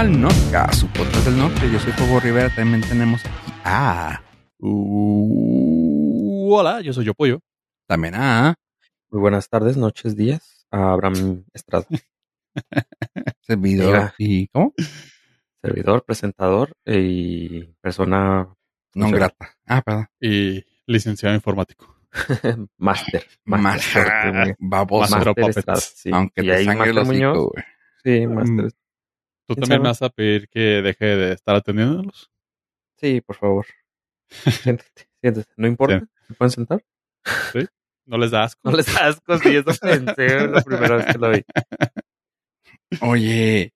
al Norca, su podcast del norte. Yo soy Pogo Rivera. También tenemos aquí a. Uh, hola, yo soy Yo Pollo. También a. Muy buenas tardes, noches, días. A Abraham Estrada. Servidor. Mira. ¿Y cómo? Servidor, presentador y persona No Funcional. grata. Ah, perdón. Y licenciado informático. máster. Más. Máster, muy- Baboso. Master sí. Aunque y te sangre los Muñoz. Sí, Máster. ¿Tú ¿Quién también sabe? me vas a pedir que deje de estar atendiéndolos? Sí, por favor. Siéntate, siéntate. No importa. ¿Se pueden sentar? ¿No les da asco? No les da asco, sí, eso pensé la primera vez que lo vi. Oye,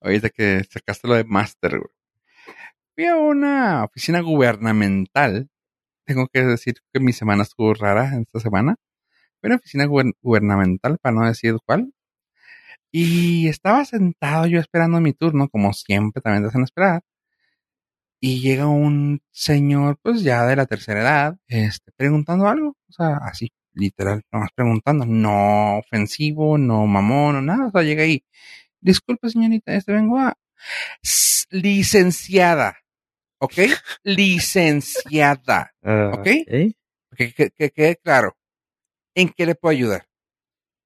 ahorita que sacaste lo de Master, güey. Fui a una oficina gubernamental. Tengo que decir que mi semana estuvo rara esta semana. Fui a una oficina guber- gubernamental, para no decir cuál. Y estaba sentado yo esperando mi turno, como siempre también te hacen esperar. Y llega un señor, pues ya de la tercera edad, este, preguntando algo. O sea, así, literal, nomás preguntando. No ofensivo, no mamón, no nada. O sea, llega ahí. Disculpe, señorita, este vengo a. Licenciada. ¿Ok? Licenciada. Ah, Ok. Que, que, que quede claro. ¿En qué le puedo ayudar?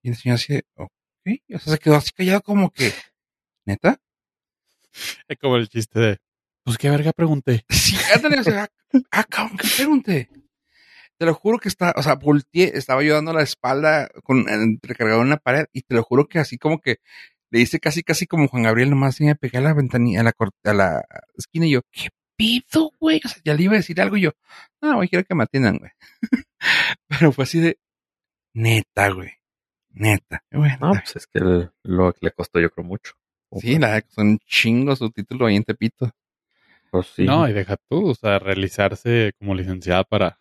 Y el señor de, O sea, se quedó así callado como que, ¿neta? Es como el chiste de, pues qué verga pregunté. Sí, ándale, o sea, ah, cabrón, ¿qué pregunté? Te lo juro que está, o sea, volteé, estaba yo dando la espalda con recargado en una pared y te lo juro que así como que le hice casi, casi como Juan Gabriel, nomás y me pegué a la ventanilla, a la, a la esquina y yo, ¿qué pido, güey? O sea, ya le iba a decir algo y yo, no, güey, quiero que me atiendan, güey. Pero fue así de, neta, güey, neta. Bueno, No, pues es que el- lo que le costó yo creo mucho. sí, la verdad que son chingos su título ahí en Tepito. Pues sí. No, y deja tú, o sea, realizarse como licenciada para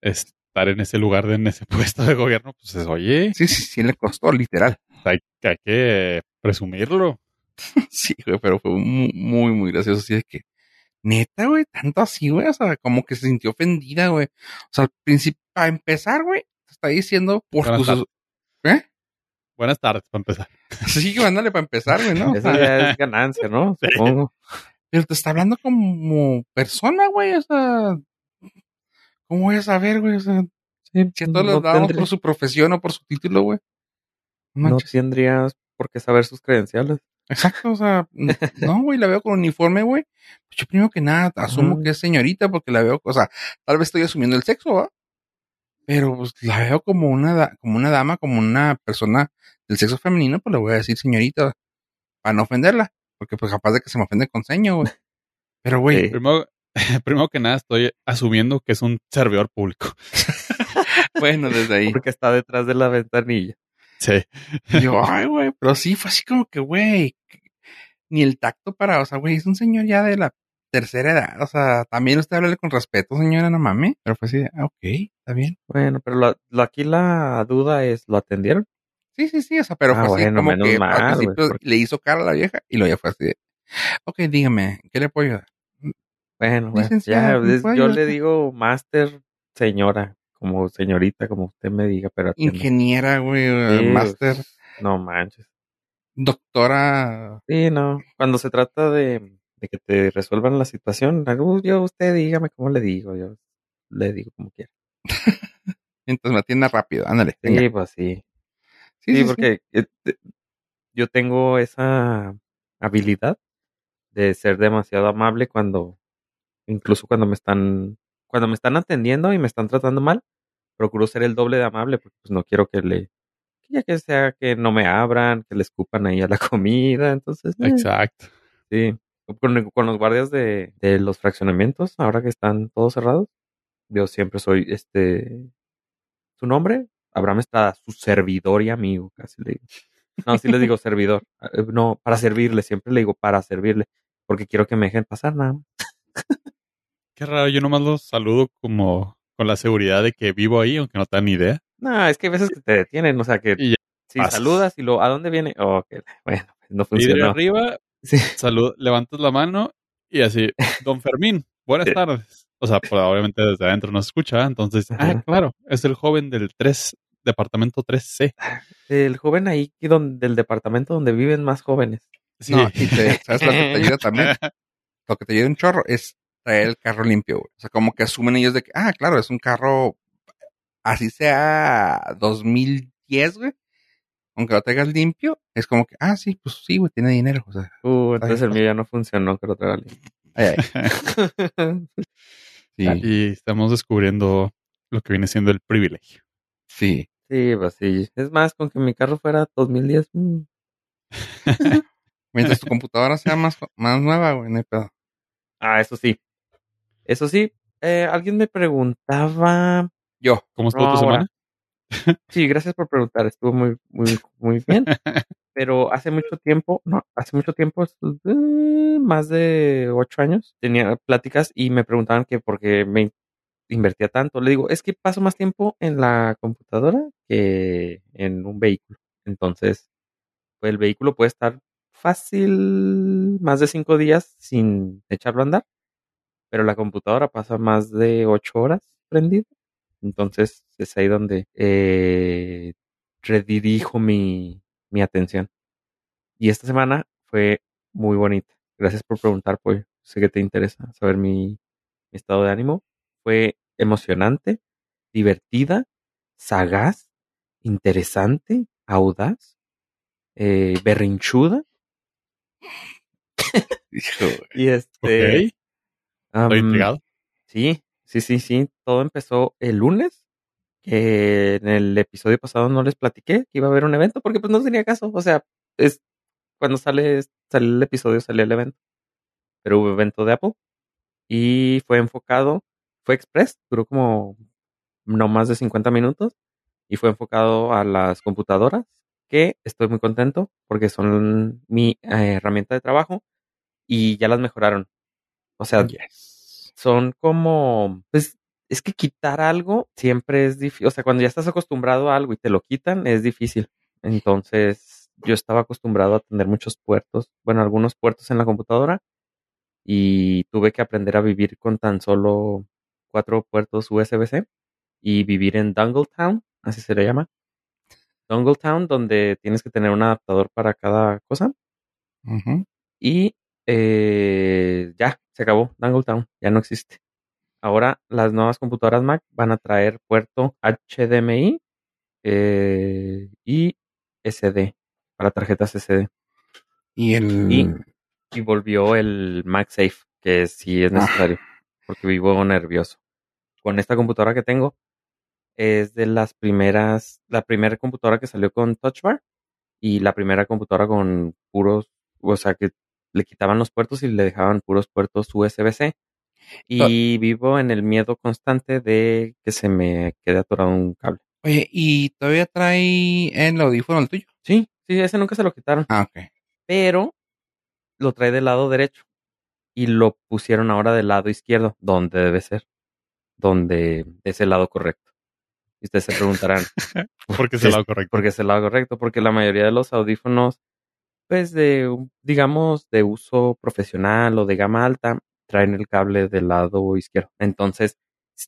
estar en ese lugar, de, en ese puesto de gobierno, pues es, oye, Sí, sí, sí, le costó, literal. hay, hay que presumirlo. Sí, güey, pero fue muy, muy, muy gracioso. Así de que, neta, güey, tanto así, güey. O sea, como que se sintió ofendida, güey. O sea, al principio, para empezar, güey, te está diciendo por tus. ¿Eh? Buenas tardes, para empezar. Sí, ándale para empezar, güey, ¿no? Sea, ya es ganancia, ¿no? Sí. Supongo. pero te está hablando como persona, güey. O sea, ¿cómo voy a saber, güey? O sea, Sí, si a todos no les damos tendría- por su profesión o por su título, güey. No no tendrías por qué saber sus credenciales. Exacto, o sea, no, güey, la veo con uniforme, güey. Pues yo primero que nada asumo que es señorita porque la veo, o sea, tal vez estoy asumiendo el sexo, ¿va? Pero pues la veo como una, como una dama, como una persona del sexo femenino, pues le voy a decir señorita para no ofenderla, porque pues capaz de que se me ofende con seño, güey. Pero, güey, Sí. Primero, primero que nada, estoy asumiendo que es un servidor público. bueno, desde ahí. Porque está detrás de la ventanilla. Sí. Y yo, ay, güey, pero sí, fue así como que, güey, ni el tacto para, o sea, güey, es un señor ya de la tercera edad, o sea, también usted háblale con respeto, señora, no mames, pero fue así, de, ah, ok, está bien. Bueno, pero la, la- aquí la duda es, ¿lo atendieron? Sí, sí, sí, o sea, pero Ah, fue así bueno, como menos que mal, al porque- le hizo cara a la vieja y luego ya fue así de, ok, dígame, ¿qué le puedo ayudar? Bueno, bueno, ya, ¿me es- puede yo ayudar? le digo máster, señora, como señorita, como usted me diga, pero atiende. Ingeniera, güey, Sí, máster, No manches. doctora, Sí, no. Cuando se trata de, de que te resuelvan la situación, yo, usted dígame cómo le digo, yo le digo como quiera. entonces me atienda rápido, ándale, venga. Sí, pues sí. Sí, Sí, sí, sí. porque eh, yo tengo esa habilidad de ser demasiado amable cuando, incluso cuando me están, cuando me están atendiendo y me están tratando mal, procuro ser el doble de amable porque pues no quiero que le, ya que sea que no me abran, que le escupan ahí a la comida, entonces, eh, Exacto. sí. Con, con los guardias de, de los fraccionamientos, ahora que están todos cerrados, yo siempre soy, este, su nombre, Abraham Estrada, su servidor y amigo, casi le digo. No, sí le digo servidor. Eh, No, para servirle, siempre le digo para servirle, porque quiero que me dejen pasar nada más. Qué raro, yo nomás los saludo como con la seguridad de que vivo ahí, aunque no te dan ni idea. No, es que hay veces que te detienen, o sea que Y ya si saludas y lo, ¿a dónde viene? Oh, que, bueno, no Y de funcionó. arriba, Sí. salud, levantas la mano y así, don Fermín, buenas Sí. tardes. O sea, pues, obviamente desde adentro no se escucha, entonces, ah, claro, es el joven del 3, departamento 3C. El joven ahí que don- del departamento donde viven más jóvenes. Sí. No, y te- ¿sabes lo que te ayuda también? Lo que te ayuda un chorro es traer el carro limpio, güey. O sea, como que asumen ellos de que, ah, claro, es un carro, así sea 2010, güey. Aunque lo traigas limpio, es como que, ah, sí, pues sí, güey, tiene dinero. O sea, Uh, entonces el mío ya no funcionó, que lo traiga ay, ay, sí, y estamos descubriendo lo que viene siendo el privilegio. sí. Sí, pues sí. Es más, con que mi carro fuera 2010. mm. Mientras tu computadora sea más, más nueva, güey, no hay pedo. Ah, eso sí. Eso sí. eh, alguien me preguntaba. Yo, ¿Cómo estuvo No, tu ahora. semana? Sí, gracias por preguntar. Estuvo muy, muy, muy bien. Pero hace mucho tiempo, no, hace mucho tiempo, eh, más de ocho años, tenía pláticas y me preguntaban que por qué me invertía tanto. Le digo, es que paso más tiempo en la computadora que en un vehículo. Entonces, pues el vehículo puede estar fácil más de cinco días sin echarlo a andar, pero la computadora pasa más de ocho horas prendida. Entonces, es ahí donde eh, redirijo mi, mi atención. Y esta semana fue muy bonita. Gracias por preguntar, Pollo. Sé que te interesa saber mi, mi estado de ánimo. Fue emocionante, divertida, sagaz, interesante, audaz, eh, berrinchuda. Y este. Ok, estoy am, intrigado. Sí, sí, sí, sí. Todo empezó el lunes. Que en el episodio pasado no les platiqué que iba a haber un evento porque pues no tenía caso. O sea, es cuando sale, sale el episodio, sale el evento. Pero hubo evento de Apple y fue enfocado, fue express, duró como no más de 50 minutos y fue enfocado a las computadoras que estoy muy contento porque son mi eh, herramienta de trabajo y ya las mejoraron. O sea, Yes. son como, pues, es que quitar algo siempre es difícil. O sea, cuando ya estás acostumbrado a algo y te lo quitan, es difícil. Entonces, yo estaba acostumbrado a tener muchos puertos, bueno, algunos puertos en la computadora y tuve que aprender a vivir con tan solo cuatro puertos USB-C y vivir en Dongletown, así se le llama. Dongletown, donde tienes que tener un adaptador para cada cosa. Y eh, ya, se acabó. Dangletown ya no existe. Ahora las nuevas computadoras Mac van a traer puerto HDMI eh, y SD para tarjetas SD. Y el. Y- Y volvió el MagSafe, que sí es necesario, porque vivo nervioso. Con esta computadora que tengo, es de las primeras, la primera computadora que salió con Touch Bar y la primera computadora con puros, o sea, que le quitaban los puertos y le dejaban puros puertos USB-C. Y vivo en el miedo constante de que se me quede atorado un cable. Oye, ¿y todavía trae el audífono el tuyo? Sí, sí, ese nunca se lo quitaron. Ah, ok. pero lo trae del lado derecho y lo pusieron ahora del lado izquierdo, donde debe ser, donde es el lado correcto. Y ustedes se preguntarán, Porque es el lado correcto. ¿por qué es el lado correcto? Porque la mayoría de los audífonos, pues de, digamos, de uso profesional o de gama alta, traen el cable del lado izquierdo. Entonces,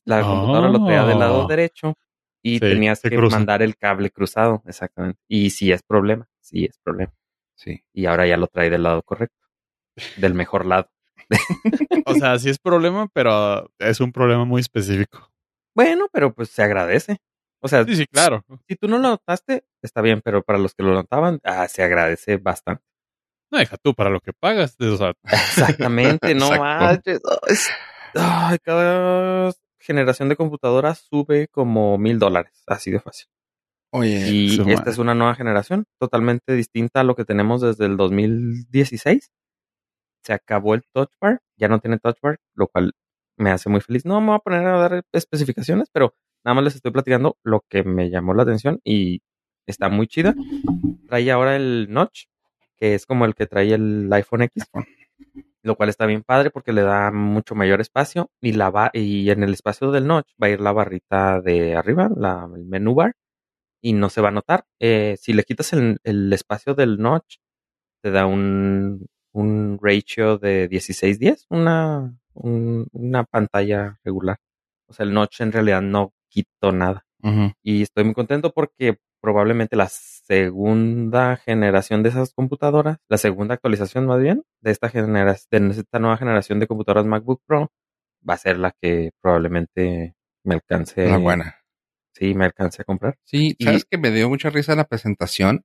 la computadora lo traía del lado Ah. derecho y Sí, tenías que cruza. mandar el cable cruzado, exactamente. Y sí es problema, sí es problema Sí. y ahora ya lo trae del lado correcto, del mejor lado. O sea, sí es problema, pero es un problema muy específico. Bueno, pero pues se agradece. O sea, Sí, sí, claro. si tú no lo notaste, está bien, pero para los que lo notaban, ah, se agradece bastante. No deja tú para lo que pagas. O sea, Exactamente, no manches. Ay, cada generación de computadoras sube como mil dólares, así de fácil. Oye, Y esta es una nueva generación, totalmente distinta a lo que tenemos desde el 2016. Se acabó el touch bar, ya no tiene touch bar, lo cual me hace muy feliz. No me voy a poner a dar especificaciones, pero nada más les estoy platicando lo que me llamó la atención y está muy chida. Trae ahora el notch, que es como el que trae el iPhone X, lo cual está bien padre porque le da mucho mayor espacio y la va y en el espacio del notch va a ir la barrita de arriba, la, el menú bar y no se va a notar. Eh, si le quitas el, el espacio del notch, te da un, un ratio de 16-10, una, un- una pantalla regular. O sea, el notch en realidad no quitó nada. Y estoy muy contento porque probablemente la segunda generación de esas computadoras, la segunda actualización más bien, de esta generación, de esta nueva generación de computadoras MacBook Pro, va a ser la que probablemente me alcance. La buena. Sí, me alcance a comprar. Sí, Y- sabes que me dio mucha risa la presentación,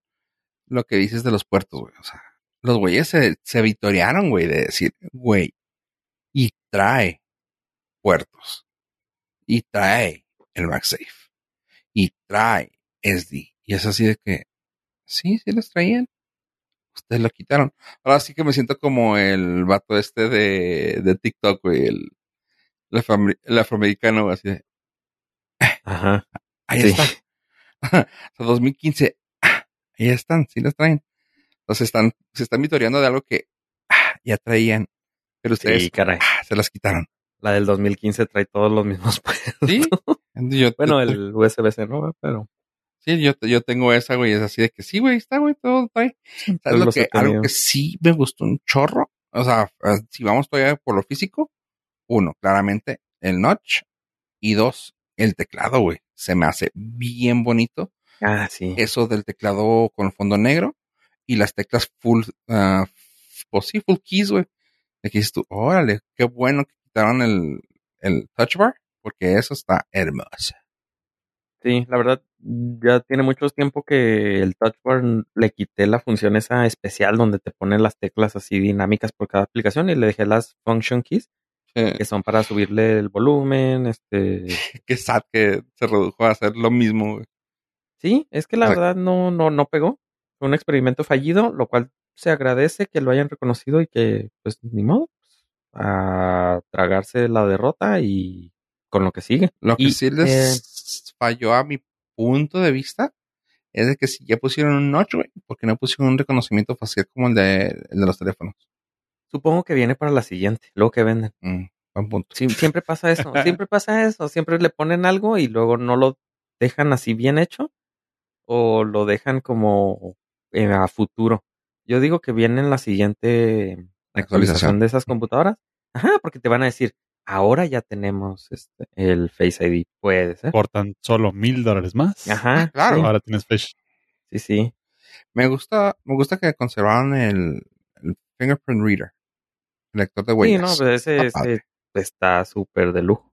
lo que dices de los puertos, güey. O sea, los güeyes se, se vitorearon, güey, de decir, güey, y trae puertos, y trae el MagSafe, y trae SD. Y es así de que, sí, sí los traían. Ustedes lo quitaron. Ahora sí que me siento como el vato este de, de TikTok, güey, el, el, afroamer- el afroamericano, así de, Ajá. Ahí Sí. está. Hasta 2015. ah, ahí están, sí las traen. Entonces están, se están vitoreando de algo que ah, ya traían. Pero ustedes Sí, caray. ah, se las quitaron. La del 2015 trae todos los mismos puertos. Sí. Yo, Bueno, el USB-C no, pero sí, yo, yo tengo esa, güey. Es así de que sí, güey, está, güey, todo. ¿Sabes pues lo que, algo que sí me gustó un chorro? O sea, si vamos todavía por lo físico, uno, claramente, el notch. Y dos, el teclado, güey. Se me hace bien bonito. Ah, sí. eso del teclado con fondo negro y las teclas full, ah, pues sí, full keys, güey. Que dices tú, órale, qué bueno que quitaron el, el touch bar, porque eso está hermoso. Sí, la verdad, ya tiene mucho tiempo que el Touch Bar le quité la función esa especial donde te ponen las teclas así dinámicas por cada aplicación y le dejé las function keys Eh, que son para subirle el volumen, este... qué sad que se redujo a hacer lo mismo, güey. Sí, es que la verdad no, no, no pegó. Fue un experimento fallido, lo cual se agradece que lo hayan reconocido y que, pues, ni modo, a tragarse la derrota y con lo que sigue. Lo que Y, sí les falló a mi punto de vista es de que si ya pusieron un notch, güey, porque no pusieron un reconocimiento facial como el de, el de los teléfonos. Supongo que viene para la siguiente, luego que venden. Mm, buen punto. Siempre pasa eso, siempre pasa eso, siempre le ponen algo y luego no lo dejan así bien hecho o lo dejan como eh, a futuro. Yo digo que viene en la siguiente actualización Actualización. de esas computadoras. Ajá, porque te van a decir, ahora ya tenemos este, el Face ID, puede ser. Por tan solo mil dólares más. Ajá, claro. sí, Ahora tienes Face. sí, sí. Me gusta, me gusta que conservaron el, el fingerprint reader, el lector de Sí, huellas. no, pues ese, Está ese está súper de lujo.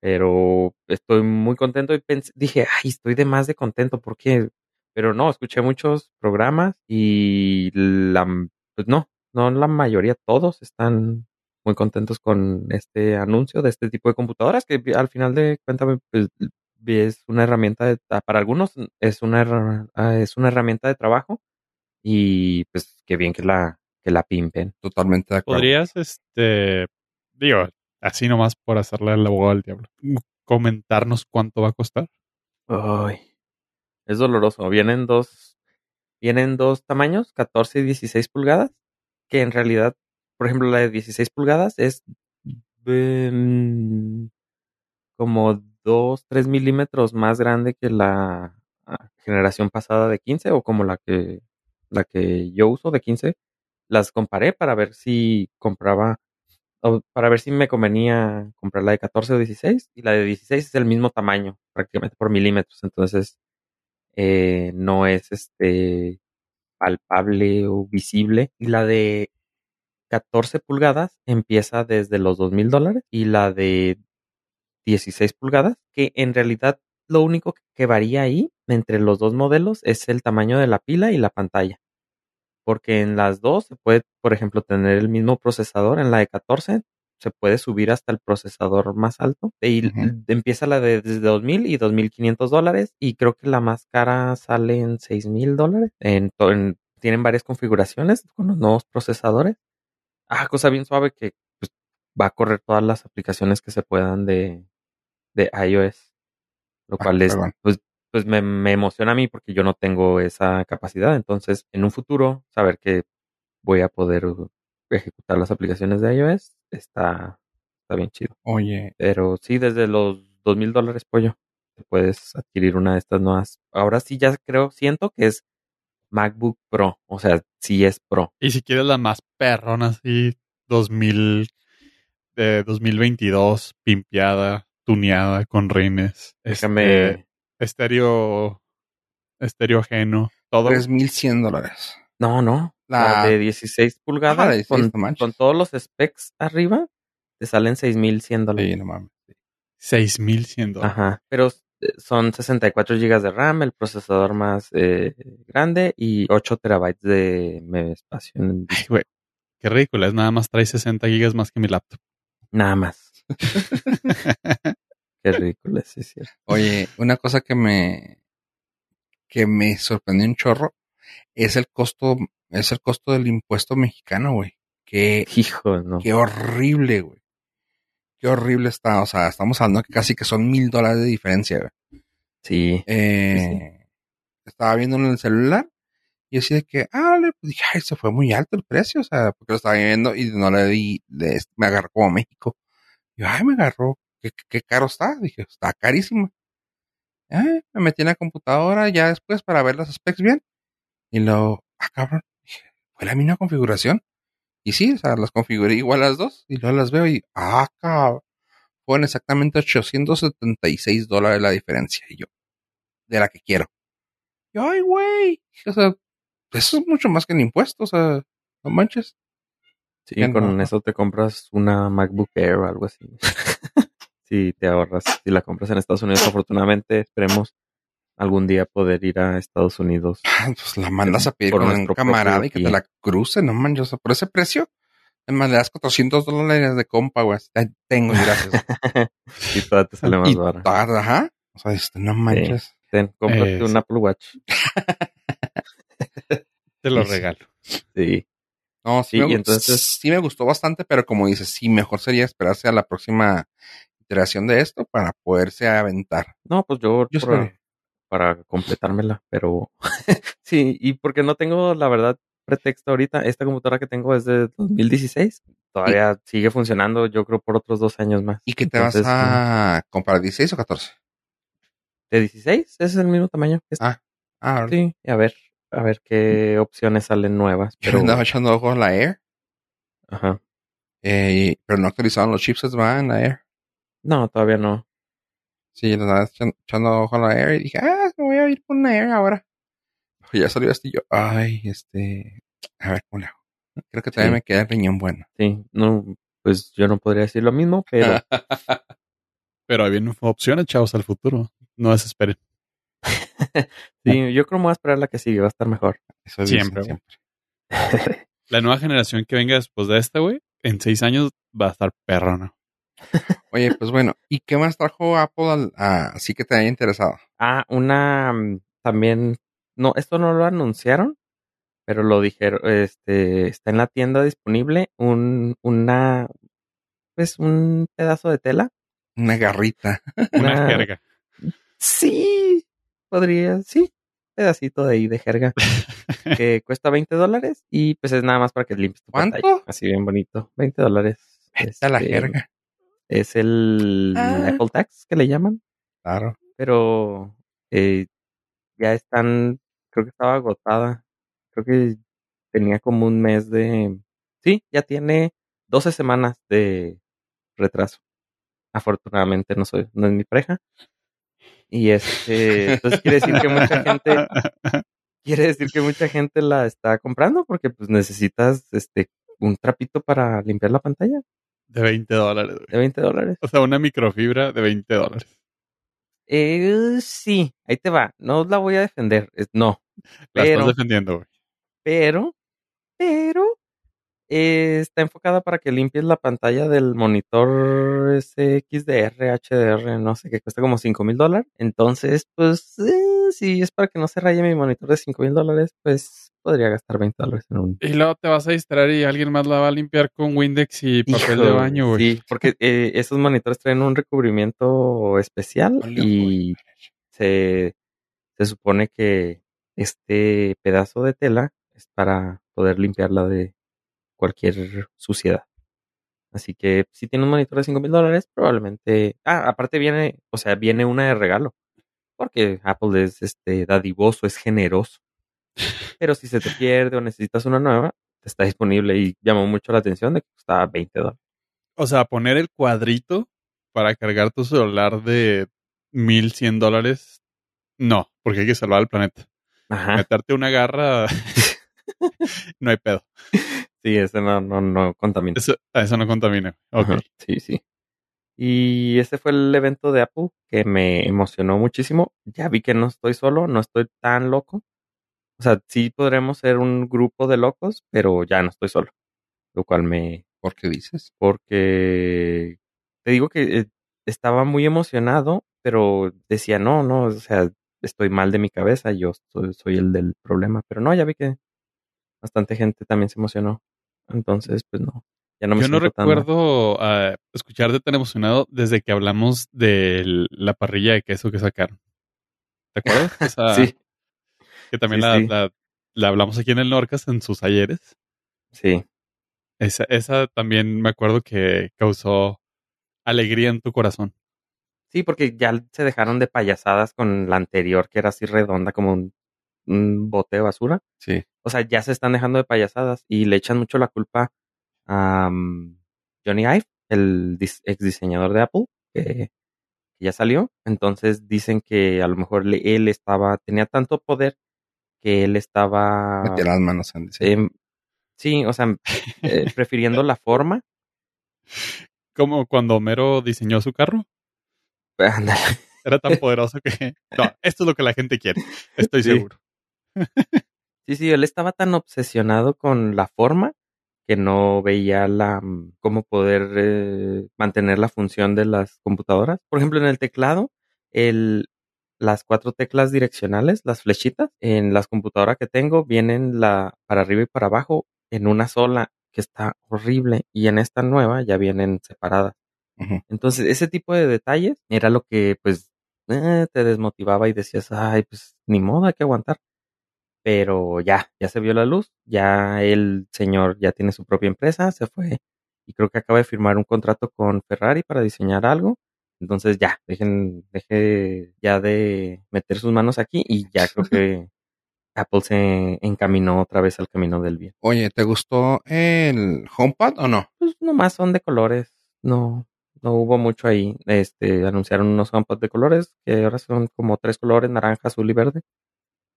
Pero estoy muy contento y pensé, dije, ay, estoy de más de contento, ¿por qué? Pero no, escuché muchos programas y la, pues no, no la mayoría, todos están muy contentos con este anuncio de este tipo de computadoras que al final de cuentas pues, es una herramienta de, para algunos es una ah, es una herramienta de trabajo y pues qué bien que la que la pimpen. Totalmente de acuerdo. ¿Podrías, este, digo, así nomás por hacerle el abogado al diablo, comentarnos cuánto va a costar? Ay, es doloroso. Vienen dos, vienen dos tamaños, 14 y 16 pulgadas, que en realidad, por ejemplo, la de 16 pulgadas es em, como 2, 3 milímetros más grande que la ah, generación pasada de 15 o como la que, la que yo uso de 15. Las comparé para ver si compraba, o para ver si me convenía comprar la de 14 o 16 y la de 16 es el mismo tamaño, prácticamente por milímetros. Entonces, eh, no es este palpable o visible. Y la de 14 pulgadas empieza desde los dos mil dólares y la de 16 pulgadas, que en realidad lo único que varía ahí entre los dos modelos es el tamaño de la pila y la pantalla. Porque en las dos se puede, por ejemplo, tener el mismo procesador. En la de 14 se puede subir hasta el procesador más alto. Y empieza la de desde 2.000 y 2.500 dólares. Y creo que la más cara sale en 6.000 dólares. En, to- en- tienen varias configuraciones con los nuevos procesadores. Ah, cosa bien suave que pues, va a correr todas las aplicaciones que se puedan de, de iOS. Lo Ah, cual es, perdón. pues, pues me, me emociona a mí porque yo no tengo esa capacidad. Entonces, en un futuro, saber que voy a poder ejecutar las aplicaciones de iOS está, está bien chido. Oye, Pero sí, desde los dos mil dólares pollo, te puedes adquirir una de estas nuevas. Ahora sí ya creo, siento que es MacBook Pro. O sea, sí es Pro. Y si quieres la más perrona, así, 2000, de 2022, pimpeada, tuneada, con rines. Déjame, Este, estéreo estéreo ajeno, todo. 3100 dólares. No, no. La, La- de 16 pulgadas de 16, con, no con todos los specs arriba te salen 6100 dólares. Sí, no mames. 6100 dólares. Ajá. Pero eh, son 64 gigas de RAM, el procesador más eh, grande y 8 terabytes de espacio. en el Ay, güey. Qué ridículo. Es nada más trae 60 gigas más que mi laptop. Nada más. Qué ridículo es, sí, es cierto. Oye, una cosa que me que me sorprendió un chorro es el costo, es el costo del impuesto mexicano, güey. Qué, Hijo, no. qué horrible, güey. Qué horrible está. O sea, estamos hablando que casi que son mil dólares de diferencia, güey. Sí. Eh, Estaba viendo en el celular y así de que, ah, le pues dije, ay, se fue muy alto el precio, o sea, porque lo estaba viendo y no le di, le- me agarró como México. Y yo, ay, me agarró, qué, qué- qué caro está. Dije, está carísimo. Ay, me metí en la computadora ya después para ver las specs bien. Y lo, ah, cabrón, dije, fue la misma configuración. Y sí, o sea, las configuré igual las dos y luego las veo y, ah, cabrón. Fueron exactamente 876 dólares la diferencia. Y yo, de la que quiero. Y, ay, güey. O sea, eso es mucho más que el impuesto. O sea, no manches. Sí, con no. eso te compras una MacBook Air o algo así. sí, te ahorras. Si la compras en Estados Unidos, afortunadamente, esperemos algún día poder ir a Estados Unidos. Ah, Pues la mandas a pedir Por con un camarada y que pie. te la cruce, no manches. Por ese precio, además le das 400 dólares de compa, güey. Tengo, gracias. y todavía te sale más ah, ajá. O sea, este, no manches. Ten, cómprate Es- un Apple Watch. Te lo Sí, sí. regalo. Sí. No, sí, Sí, me, entonces- sí me gustó bastante, pero como dices, sí, mejor sería esperarse a la próxima iteración de esto para poderse aventar. No, pues yo, Yo. Para completármela, pero sí, y porque no tengo, la verdad, pretexto ahorita. Esta computadora que tengo es de 2016. Todavía sigue funcionando, yo creo, por otros dos años más. ¿Y que te Entonces, vas a comprar 16 o 14? ¿De 16? Es el mismo tamaño que esta. Ah, ah, Sí, y a ver, a ver qué opciones salen nuevas. Yo Pero, andaba echando ojos a la Air, ajá. eh, pero no actualizaron los chipsets, va, en la Air. No, todavía no. Sí, le andaba echan- echando ojo a la Air y dije, ah, a ir una Air ahora. Ya salió este y yo, ay, este, a ver, ¿cómo? Creo que Sí. me queda el riñón bueno. Sí, no, pues yo no podría decir lo mismo, pero Pero hay bien opciones, chavos, al futuro. No desesperen. sí, yo creo que me voy a esperar la que sigue, va a estar mejor. Eso dicen Siempre, güey. siempre. La nueva generación que venga después de esta, güey, en seis años va a estar perrona. Oye, pues bueno, ¿y qué más trajo Apple al- a- así que te haya interesado? Ah, una mm, también, no, esto no lo anunciaron, pero lo dijeron, este, está en la tienda disponible un, una, pues un pedazo de tela. Una garrita. Una Una- jerga. Sí, podría, sí, pedacito de ahí de jerga que cuesta 20 dólares y pues es nada más para que limpies tu ¿Cuánto? pantalla. Así bien bonito, 20 dólares. Esta la Este, jerga. Es el Ah. Apple Tax que le llaman. Claro. pero eh, ya están, creo que estaba agotada, creo que tenía como un mes de, sí, ya tiene 12 semanas de retraso. Afortunadamente no soy, no es mi pareja. Y este, entonces quiere decir que mucha gente, quiere decir que mucha gente la está comprando porque pues necesitas este un trapito para limpiar la pantalla De 20 dólares, güey. de 20 dólares. O sea, una microfibra de 20 dólares. Eh, sí, ahí te va. No la voy a defender. es- no. La Pero, estás defendiendo, güey. pero, pero eh, está enfocada para que limpies la pantalla del monitor ese XDR, HDR, no sé, que cuesta como 5 mil dólares. Entonces, pues, eh, si es para que no se raye mi monitor de 5 mil dólares, pues podría gastar 20 dólares en un. Y luego te vas a distraer y alguien más la va a limpiar con Windex y papel de baño, güey. Sí, porque eh, esos monitores traen un recubrimiento especial y se, se supone que este pedazo de tela es para poder limpiarla de cualquier suciedad. Así que si tiene un monitor de 5 mil dólares, probablemente. Ah, aparte viene, o sea, viene una de regalo. Porque Apple es este dadivoso, es generoso. Pero si se te pierde o necesitas una nueva, está disponible y llamó mucho la atención de que costaba 20 dólares. O sea, poner el cuadrito para cargar tu celular de 1100 dólares. No, porque hay que salvar al planeta. Ajá. meterte una garra, no hay pedo. Sí, ese no, no, no contamina. Eso, eso no contamina. Ok. Ajá, Sí, sí. Y ese fue el evento de Apple que me emocionó muchísimo. Ya vi que no estoy solo, no estoy tan loco. O sea, sí podremos ser un grupo de locos, pero ya no estoy solo. Lo cual me... ¿Por qué dices? Porque te digo que eh, estaba muy emocionado, pero decía, no, no, o sea, estoy mal de mi cabeza, yo soy, soy el del problema. Pero no, ya vi que bastante gente también se emocionó. Entonces, pues no. Ya no me Yo no recuerdo ah, escucharte tan emocionado desde que hablamos de la parrilla de queso que sacaron. ¿Te acuerdas? Esa- Sí, Que también Sí, la, sí. la- la hablamos aquí en el Norcas en sus ayeres. sí. Esa, esa también me acuerdo que causó alegría en tu corazón. Sí, porque ya se dejaron de payasadas con la anterior, que era así redonda como un, un bote de basura. Sí. O sea, ya se están dejando de payasadas y le echan mucho la culpa um, Johnny Ive, el dis- ex diseñador de Apple, que, que ya salió. Entonces dicen que a lo mejor le- él estaba, tenía tanto poder que él estaba, Metí las manos en diseño. em, sí, o sea, eh, prefiriendo la forma. Como cuando Homero diseñó su carro. Era tan poderoso que... No, esto es lo que la gente quiere. Estoy Sí. seguro. Sí, sí, él estaba tan obsesionado con la forma que no veía la mm, cómo poder eh, mantener la función de las computadoras. Por ejemplo, en el teclado, el, las cuatro teclas direccionales, las flechitas, en las computadoras que tengo vienen la para arriba y para abajo en una sola, que está horrible, y en esta nueva ya vienen separadas. Entonces, ese tipo de detalles era lo que, pues, eh, te desmotivaba y decías, ay, pues, ni modo, hay que aguantar. Pero ya, ya se vio la luz, ya el señor ya tiene su propia empresa, se fue y creo que acaba de firmar un contrato con Ferrari para diseñar algo. Entonces ya, dejen, deje ya de meter sus manos aquí y ya creo que Apple se encaminó otra vez al camino del bien. Oye, ¿te gustó el HomePod o no? Pues nomás son de colores, no, no hubo mucho ahí. Este, anunciaron unos HomePod de colores, que ahora son como tres colores, naranja, azul y verde,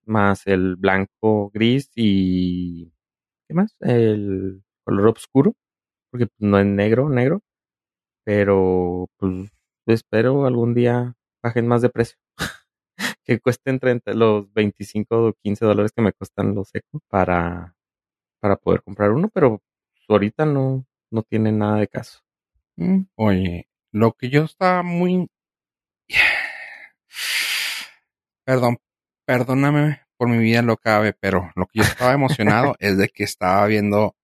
más el blanco, gris y ¿qué más? El color oscuro, porque pues, no es negro, negro, pero pues espero algún día bajen más de precio. que cuesten 30, los 25 o 15 dólares que me cuestan los Echo para, para poder comprar uno, pero ahorita no, no tiene nada de caso. Mm, Oye, lo que yo estaba muy... Perdón, perdóname por mi vida lo cabe, pero lo que yo estaba emocionado es de que estaba viendo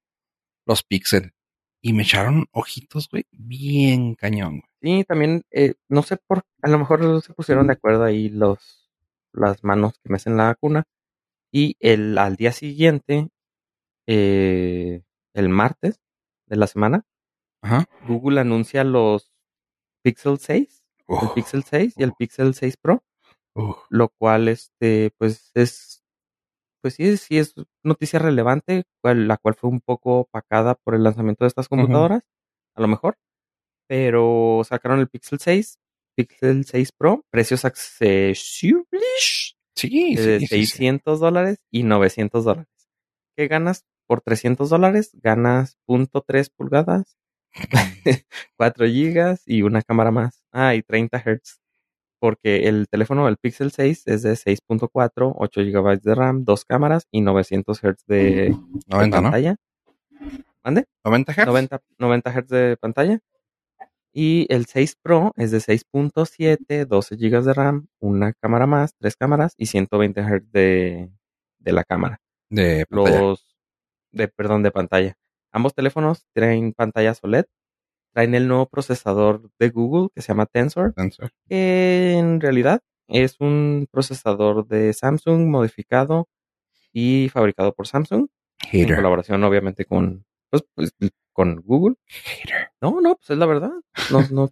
los Pixel y me echaron ojitos, güey, bien cañón, güey. Sí, también, eh, no sé por, a lo mejor se pusieron de acuerdo ahí los, las manos que me hacen la vacuna. Y el, al día siguiente, eh, el martes de la semana, Ajá. Google anuncia los Pixel 6, el Uf, Pixel 6 y el Pixel 6 Pro, lo cual, este, pues es, pues sí, sí es noticia relevante, cual- la cual fue un poco opacada por el lanzamiento de estas computadoras, a lo mejor, pero sacaron el Pixel 6, Pixel 6 Pro, precios accesibles Sí, de sí, sí, sí. 600 dólares y 900 dólares. ¿Qué ganas por 300 dólares? Ganas .3 pulgadas, 4 gigas y una cámara más. Ah, y 30 hertz. Porque el teléfono del Pixel 6 es de 6.4, 8 gigabytes de RAM, dos cámaras y 900 hertz de, de 90, ¿no? pantalla. ¿Mande? 90 Hz. 90, 90 Hz de pantalla. Y el 6 Pro es de 6.7, 12 GB de RAM, una cámara más, tres cámaras y 120 Hz de, de la cámara. De pantalla. Los de perdón de pantalla. Ambos teléfonos traen pantallas OLED, traen el nuevo procesador de Google que se llama Tensor, Sensor. que en realidad es un procesador de Samsung modificado y fabricado por Samsung en Hater. colaboración obviamente con pues, pues, con Google. Hater. No, no, pues es la verdad. No, no,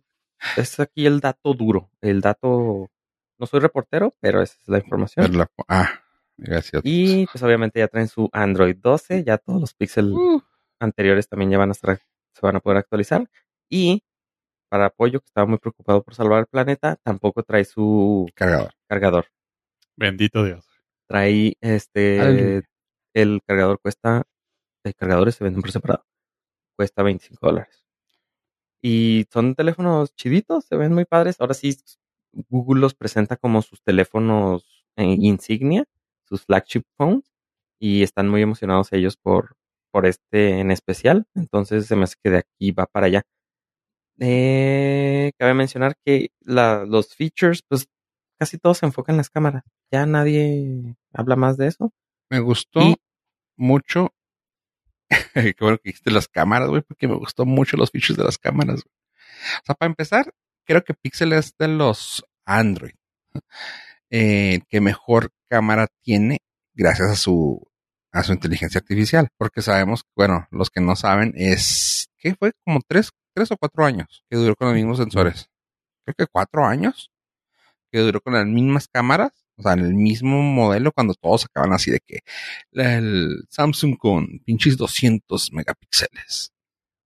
es aquí el dato duro. El dato. No soy reportero, pero esa es la información. La- Ah, gracias. Y pues obviamente ya traen su Android 12, ya todos los Pixel Uh, anteriores también ya van a estar, se van a poder actualizar. Y para apoyo, que estaba muy preocupado por salvar el planeta, tampoco trae su cargador. cargador. Bendito Dios. Trae este. El cargador cuesta. El cargadores se venden por separado. Cuesta 25 dólares. Y son teléfonos chiditos, se ven muy padres. Ahora sí, Google los presenta como sus teléfonos eh, insignia, sus flagship phones. Y están muy emocionados ellos por, por este en especial. Entonces se me hace que de aquí va para allá. Eh, cabe mencionar que la, los features, pues casi todos se enfocan en las cámaras. Ya nadie habla más de eso. Me gustó Y- mucho. Qué bueno que dijiste las cámaras, güey, porque me gustó mucho los features de las cámaras. güey. O sea, para empezar, creo que Pixel es de los Android eh, que mejor cámara tiene gracias a su a su inteligencia artificial, porque sabemos, bueno, los que no saben es que fue como tres, tres o cuatro años que duró con los mismos sensores. Creo que cuatro años que duró con las mismas cámaras, o sea, en el mismo modelo cuando todos acaban así de que el Samsung con pinches 200 megapíxeles.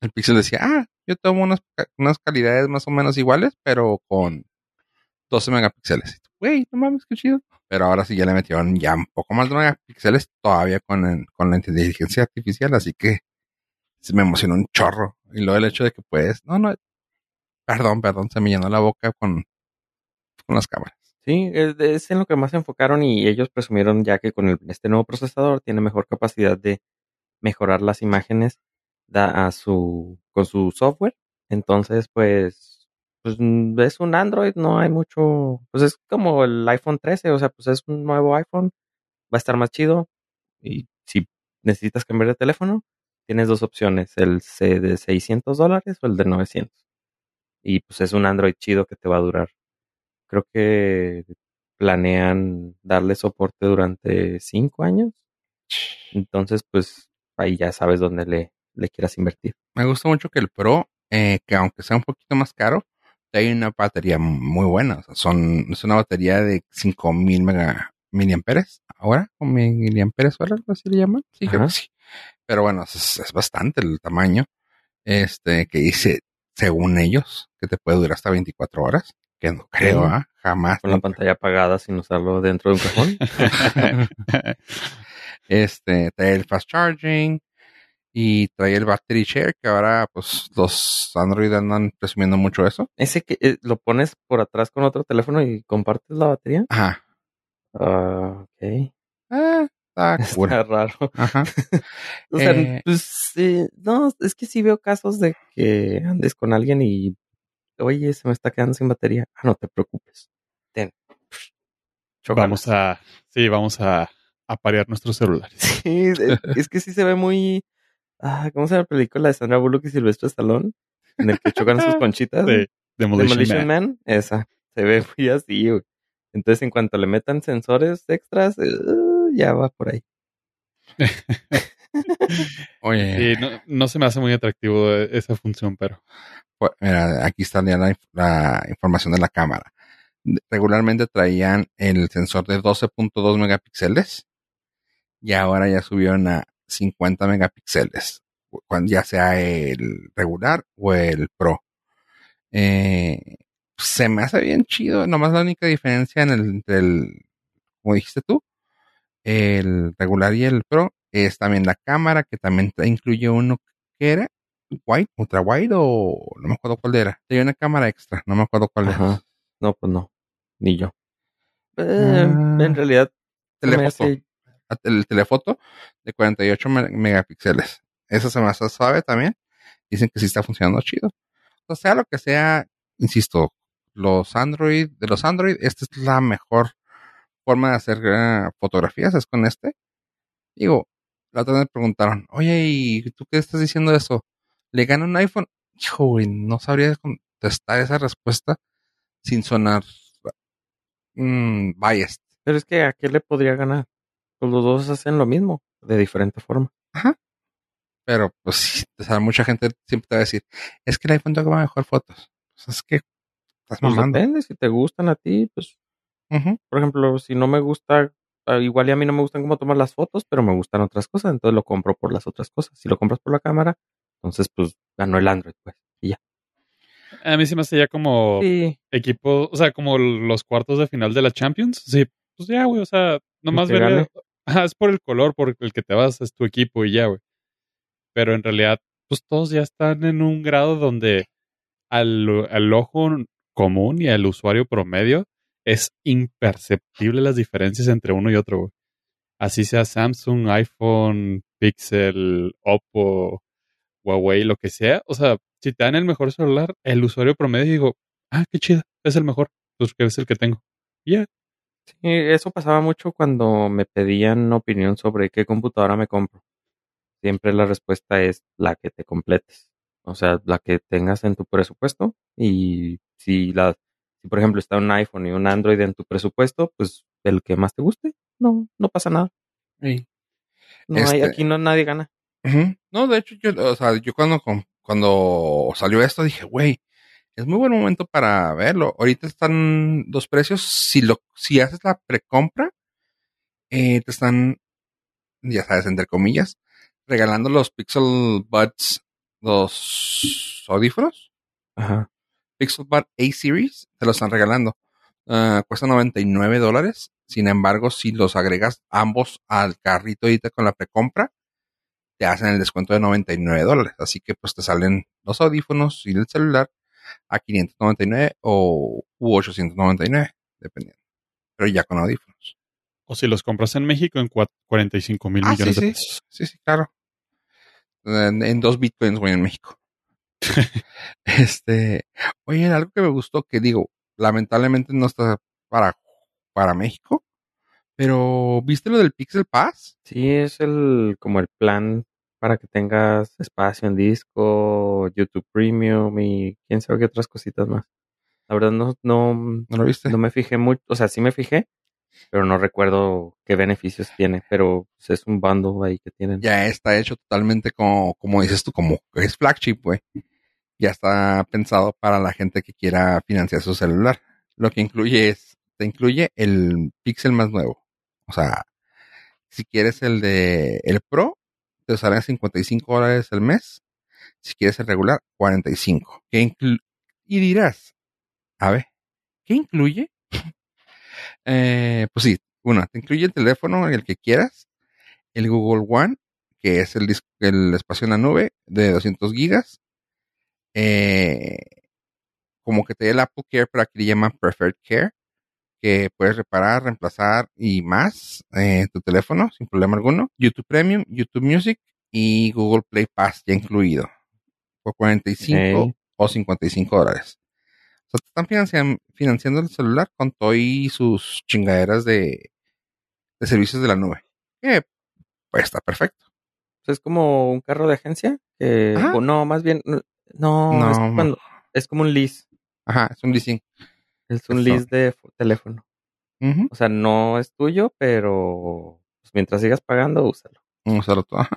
El Pixel decía, ah, yo tomo unas, unas calidades más o menos iguales, pero con 12 megapíxeles. Güey, no mames, qué chido. Pero ahora sí ya le metieron ya un poco más de megapíxeles todavía con, el- con la inteligencia artificial, así que se me emocionó un chorro. Y luego el hecho de que puedes, no, no, perdón, perdón, se me llenó la boca con, con las cámaras. Sí, es, es en lo que más se enfocaron y ellos presumieron ya que con el- este nuevo procesador tiene mejor capacidad de mejorar las imágenes da a su, con su software. Entonces, pues, pues mm, es un Android, no hay mucho, pues es como el iPhone 13, o sea, pues es un nuevo iPhone, va a estar más chido y si necesitas cambiar de teléfono, tienes dos opciones, el C de 600 dólares o el de 900. Y pues es un Android chido que te va a durar creo que planean darle soporte durante cinco años. Entonces, pues ahí ya sabes dónde le, le quieras invertir. Me gusta mucho que el Pro, eh, que aunque sea un poquito más caro, hay una batería muy buena. O sea, son, es una batería de 5000 mega miliamperes ahora, o miliamperes ahora, algo así le llaman. Sí, creo que sí. Pero bueno, es, es bastante el tamaño. Este, que dice, según ellos, que te puede durar hasta 24 horas. Que no creo. ¿ah? Jamás. Con la pantalla apagada sin usarlo dentro de un cajón. Este, trae el fast charging y trae el battery share, que ahora, pues, los Android andan presumiendo mucho eso. Ese que eh, lo pones por atrás con otro teléfono y compartes la batería. Ajá. Ah, ok. Ah, está cool. Está raro. Ajá. O sea, Eh. pues, eh, no, es que sí veo casos de que andes con alguien y, oye, se me está quedando sin batería. Ah, no te preocupes. Ten. Vamos a, sí, vamos a, a parear nuestros celulares. Sí, es, es que sí se ve muy. Ah, ¿Cómo se llama la película de Sandra Bullock y Silvestre Stallone? En el que chocan sus conchitas. De Demolition, Demolition Man. Man. Esa. Se ve muy así. Entonces, en cuanto le metan sensores extras, eh, ya va por ahí. Oye, Sí, no, no se me hace muy atractivo esa función, pero pues, mira, aquí está ya la, la información de la cámara. Regularmente traían el sensor de 12.2 megapíxeles y ahora ya subieron a 50 megapíxeles, cuando ya sea el regular o el Pro. Eh, se me hace bien chido, nomás la única diferencia en el, entre el, como dijiste tú, el regular y el Pro es también la cámara, que también incluye uno que era wide, ultra wide o no me acuerdo cuál era. Tenía una cámara extra, no me acuerdo cuál era. No, pues no. Ni yo. Eh, Ah. en realidad, se me Telefoto. hace- El telefoto de 48 me- megapíxeles. Eso se me hace suave también. Dicen que sí está funcionando chido. O sea, lo que sea, insisto, los Android, de los Android, esta es la mejor forma de hacer eh, fotografías, es con este. Digo, la otra vez me preguntaron, oye, ¿y tú qué estás diciendo de eso? ¿Le gana un iPhone? Hijo, güey, no sabría contestar esa respuesta sin sonar mm, biased. Pero es que a qué le podría ganar. Pues los dos hacen lo mismo, de diferente forma. Pero, pues, sí, o sea, mucha gente siempre te va a decir, es que el iPhone toma mejor fotos. Pues es que estás Pues mamando. depende, si te gustan a ti, pues, Por ejemplo, si no me gusta, ah, igual y a mí no me gustan cómo tomas las fotos, pero me gustan otras cosas, entonces lo compro por las otras cosas. Si lo compras por la cámara, entonces pues ganó el Android, pues. Y ya. a mí se me hace ya como Sí, equipo, o sea, como los cuartos de final de la Champions. Sí, pues ya, güey, o sea, nomás. Ajá, es por el color, por el que te vas, es tu equipo y ya, güey. Pero en realidad, pues todos ya están en un grado donde al, al ojo común y al usuario promedio es imperceptible las diferencias entre uno y otro, güey. Así sea Samsung, iPhone, Pixel, Oppo, Huawei, lo que sea. O sea, si te dan el mejor celular, el usuario promedio digo, ah, qué chido, es el mejor, pues es el que tengo. Ya, Sí, eso pasaba mucho cuando me pedían opinión sobre qué computadora me compro. Siempre la respuesta es la que te completes. O sea, la que tengas en tu presupuesto. Y si la, si por ejemplo está un iPhone y un Android en tu presupuesto, pues el que más te guste. No, no pasa nada. Sí. No hay, Este- aquí no nadie gana. Ujú. No, de hecho, yo, o sea, yo cuando, cuando salió esto dije, güey, es muy buen momento para verlo. Ahorita están los precios. Si lo, si haces la precompra, eh, te están, ya sabes, entre comillas, regalando los Pixel Buds, los audífonos. Ajá. Pixel Bud A Series, te los están regalando. Ah, cuesta 99 dólares. Sin embargo, si los agregas ambos al carrito ahorita con la precompra, te hacen el descuento de 99 dólares. Así que pues te salen los audífonos y el celular a 599 o u 899, dependiendo. Pero ya con audífonos. o si los compras en México en cua- 45 mil Ah, millones sí, de pesos. Sí, sí, claro. En, en dos bitcoins, güey, en México. este, oye, algo que me gustó, que digo, lamentablemente no está para, para México, pero ¿viste lo del Pixel Pass? Sí, es el como el plan para que tengas espacio en disco, YouTube Premium y quién sabe qué otras cositas más. La verdad no, no, ¿No lo viste? no me fijé mucho, o sea, sí me fijé, pero no recuerdo qué beneficios tiene, pero pues, es un bundle ahí que tienen. Ya está hecho totalmente como, como dices tú, como es flagship, güey. Ya está pensado para la gente que quiera financiar su celular. Lo que incluye es, te incluye el Pixel más nuevo. O sea, si quieres el de el Pro, te salen 55 dólares el mes. Si quieres el regular, 45. ¿Qué inclu- y dirás, a ver, ¿qué incluye? Eh, pues sí, uno, te incluye el teléfono, el que quieras, el Google One, que es el, dis- el espacio en la nube de 200 gigas, eh, como que te dé el Apple Care, pero aquí le llaman Preferred Care, que puedes reparar, reemplazar y más eh, tu teléfono sin problema alguno. YouTube Premium, YouTube Music y Google Play Pass ya incluido por 45 Ok. o 55 dólares. O sea, te están financian- financiando el celular con todo y sus chingaderas de, de servicios de la nube. Que pues está perfecto. Es como un carro de agencia, Ajá. o no, más bien, no, no, es, cuando, es como un lease, Ajá, es un leasing. es un Eso. lease de teléfono. O sea, no es tuyo, pero pues, mientras sigas pagando, úsalo. Usarlo todo. Ajá.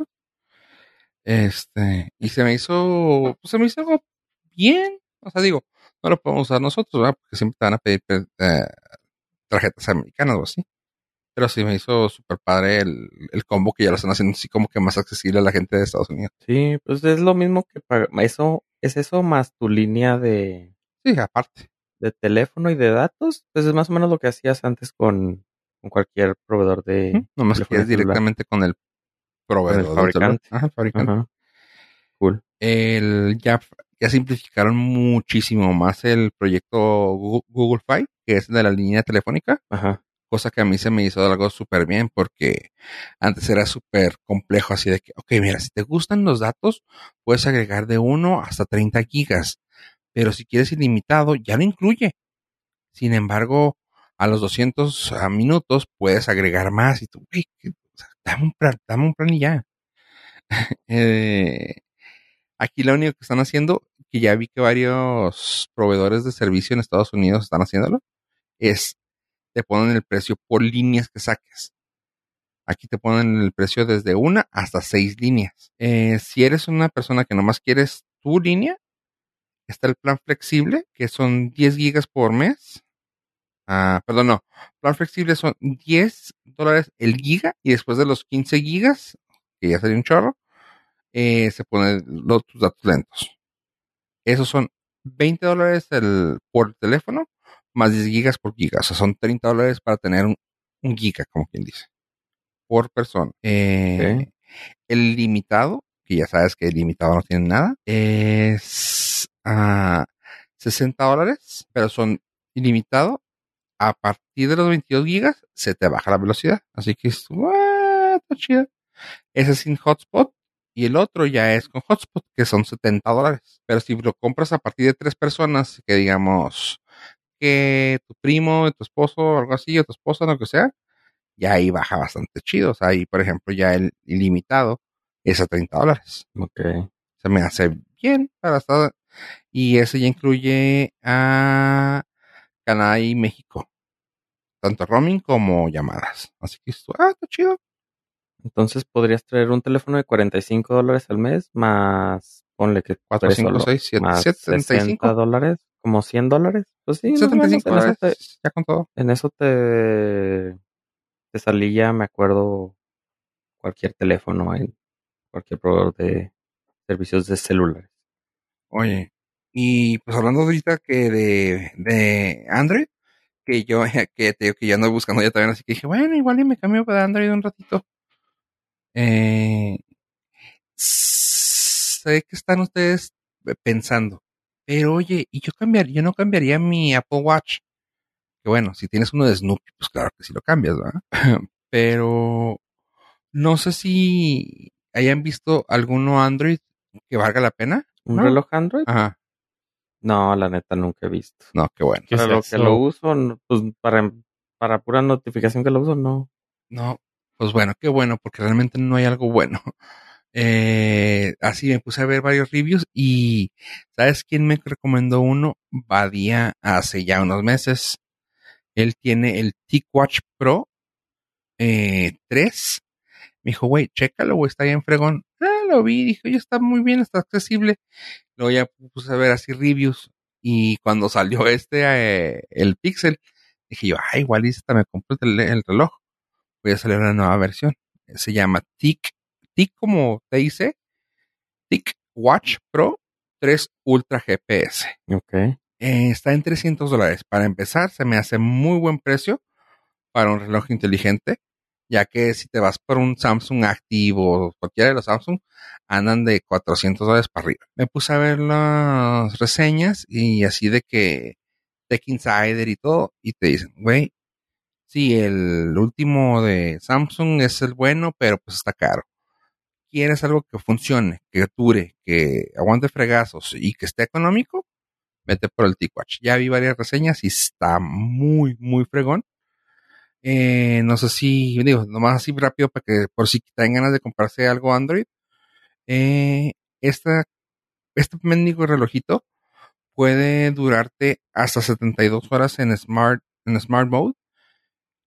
Este, y se me hizo, pues se me hizo algo bien. O sea, digo, no lo podemos usar nosotros, ¿verdad? Porque siempre te van a pedir pues, eh, tarjetas americanas o así. Pero sí me hizo súper padre el, el combo que ya lo están haciendo así como que más accesible a la gente de Estados Unidos. Sí, pues es lo mismo que pagar. Eso, es eso más tu línea de, Sí, aparte. de teléfono y de datos. Pues es más o menos lo que hacías antes con, con cualquier proveedor de. Ujú. Nomás que es directamente con el proveedor. del celular. fabricante. Ajá, el fabricante. Ajá. Cool. el ya, ya simplificaron muchísimo más el proyecto Google, Google Fi, que es de la línea telefónica, Ajá. Cosa que a mí se me hizo algo súper bien porque antes era súper complejo así de que, ok, mira, si te gustan los datos, puedes agregar de 1 hasta 30 gigas, pero si quieres ilimitado, ya lo incluye. Sin embargo, a los 200 ah, minutos puedes agregar más y tú, sea, dame un plan, dame un plan y ya. Eh, Aquí lo único que están haciendo, que ya vi que varios proveedores de servicio en Estados Unidos están haciéndolo, es te ponen el precio por líneas que saques. Aquí te ponen el precio desde una hasta seis líneas. Eh, si eres una persona que nomás quieres tu línea, está el plan flexible, que son 10 gigas por mes. Ah, perdón, no. Plan flexible son 10 dólares el giga y después de los 15 gigas, que ya sería un chorro, eh, se ponen los, tus datos lentos. Esos son 20 dólares por teléfono más 10 gigas por giga. O sea, son 30 dólares para tener un, un giga, como quien dice, por persona. Eh, El limitado, que ya sabes que el limitado no tiene nada, es a 60 dólares, pero son ilimitado. A partir de los 22 gigas se te baja la velocidad. Así que es, "What? está chido. Ese es sin hotspot. Y el otro ya es con hotspot, que son 70 dólares. Pero si lo compras a partir de tres personas, que digamos que tu primo, tu esposo, o algo así, o tu esposa, lo que sea, ya ahí baja bastante chido. O sea, ahí, por ejemplo, ya el ilimitado es a 30 dólares. Ok. Se me hace bien para estar. Y ese ya incluye a Canadá y México. Tanto roaming como llamadas. Así que esto, ah, está chido. Entonces podrías traer un teléfono de 45 dólares al mes más, ponle que 4, tres 5, solo, 6, 7, más 75. 60 dólares, como 100 dólares. Pues sí, más o menos 75 en eso, te, dólares. Ya con todo. en eso te, te salía, me acuerdo, cualquier teléfono en cualquier proveedor de servicios de celulares. Oye, y pues hablando ahorita que de, de Android, que yo, que te digo que yo ando buscando ya también, así que dije, bueno, igual y me cambio para Android un ratito. Eh, sé que están ustedes pensando, pero oye, y yo cambiaría, yo no cambiaría mi Apple Watch. Que bueno, si tienes uno de Snoopy, pues claro que sí lo cambias, ¿verdad? pero no sé si hayan visto alguno Android que valga la pena. ¿Un ¿No? reloj Android? Ajá. No, la neta nunca he visto. No, qué bueno. ¿Qué Para lo que lo uso, pues para, para pura notificación que lo uso, no. No, pues bueno, qué bueno, porque realmente no hay algo bueno. Eh, así me puse a ver varios reviews y ¿sabes quién me recomendó uno? Badía hace ya unos meses. Él tiene el TicWatch Pro eh, 3. Me dijo, güey, chécalo, güey, está bien fregón. Ah, lo vi, dije, oye, está muy bien, está accesible. Luego ya puse a ver así reviews y cuando salió este, eh, el Pixel, dije yo, ah, igual me compré el, el reloj. Voy a salir una nueva versión. Se llama Tic, Tic como TIC, Tic Watch Pro 3 Ultra GPS. Ok. Eh, está en 300 dólares. Para empezar, se me hace muy buen precio para un reloj inteligente, ya que si te vas por un Samsung Active o cualquiera de los Samsung, andan de 400 dólares para arriba. Me puse a ver las reseñas y así de que Tech Insider y todo, y te dicen, güey, sí, el último de Samsung es el bueno, pero pues está caro. Quieres algo que funcione, que dure, que aguante fregazos y que esté económico, vete por el TicWatch. Ya vi varias reseñas y está muy, muy fregón. Eh, no sé si, digo, nomás así rápido para que por si traen ganas de comprarse algo Android. Eh, esta, este mendigo relojito puede durarte hasta 72 horas en Smart, en Smart Mode.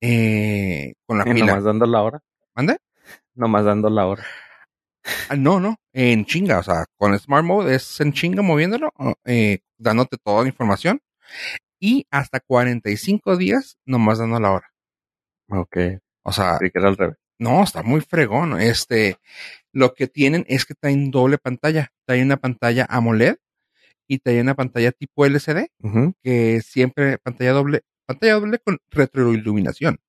Eh, con la Y pila. nomás dando la hora. ¿Mande? Nomás dando la hora. Ah, no, no, en chinga, o sea, con Smart Mode es en chinga moviéndolo, eh, dándote toda la información y hasta 45 días nomás dando la hora. Ok. O sea, Sí, que era al revés. no, está muy fregón. Este, lo que tienen es que traen doble pantalla. Traen una pantalla AMOLED y traen una pantalla tipo LCD, que siempre pantalla doble, pantalla doble con retroiluminación.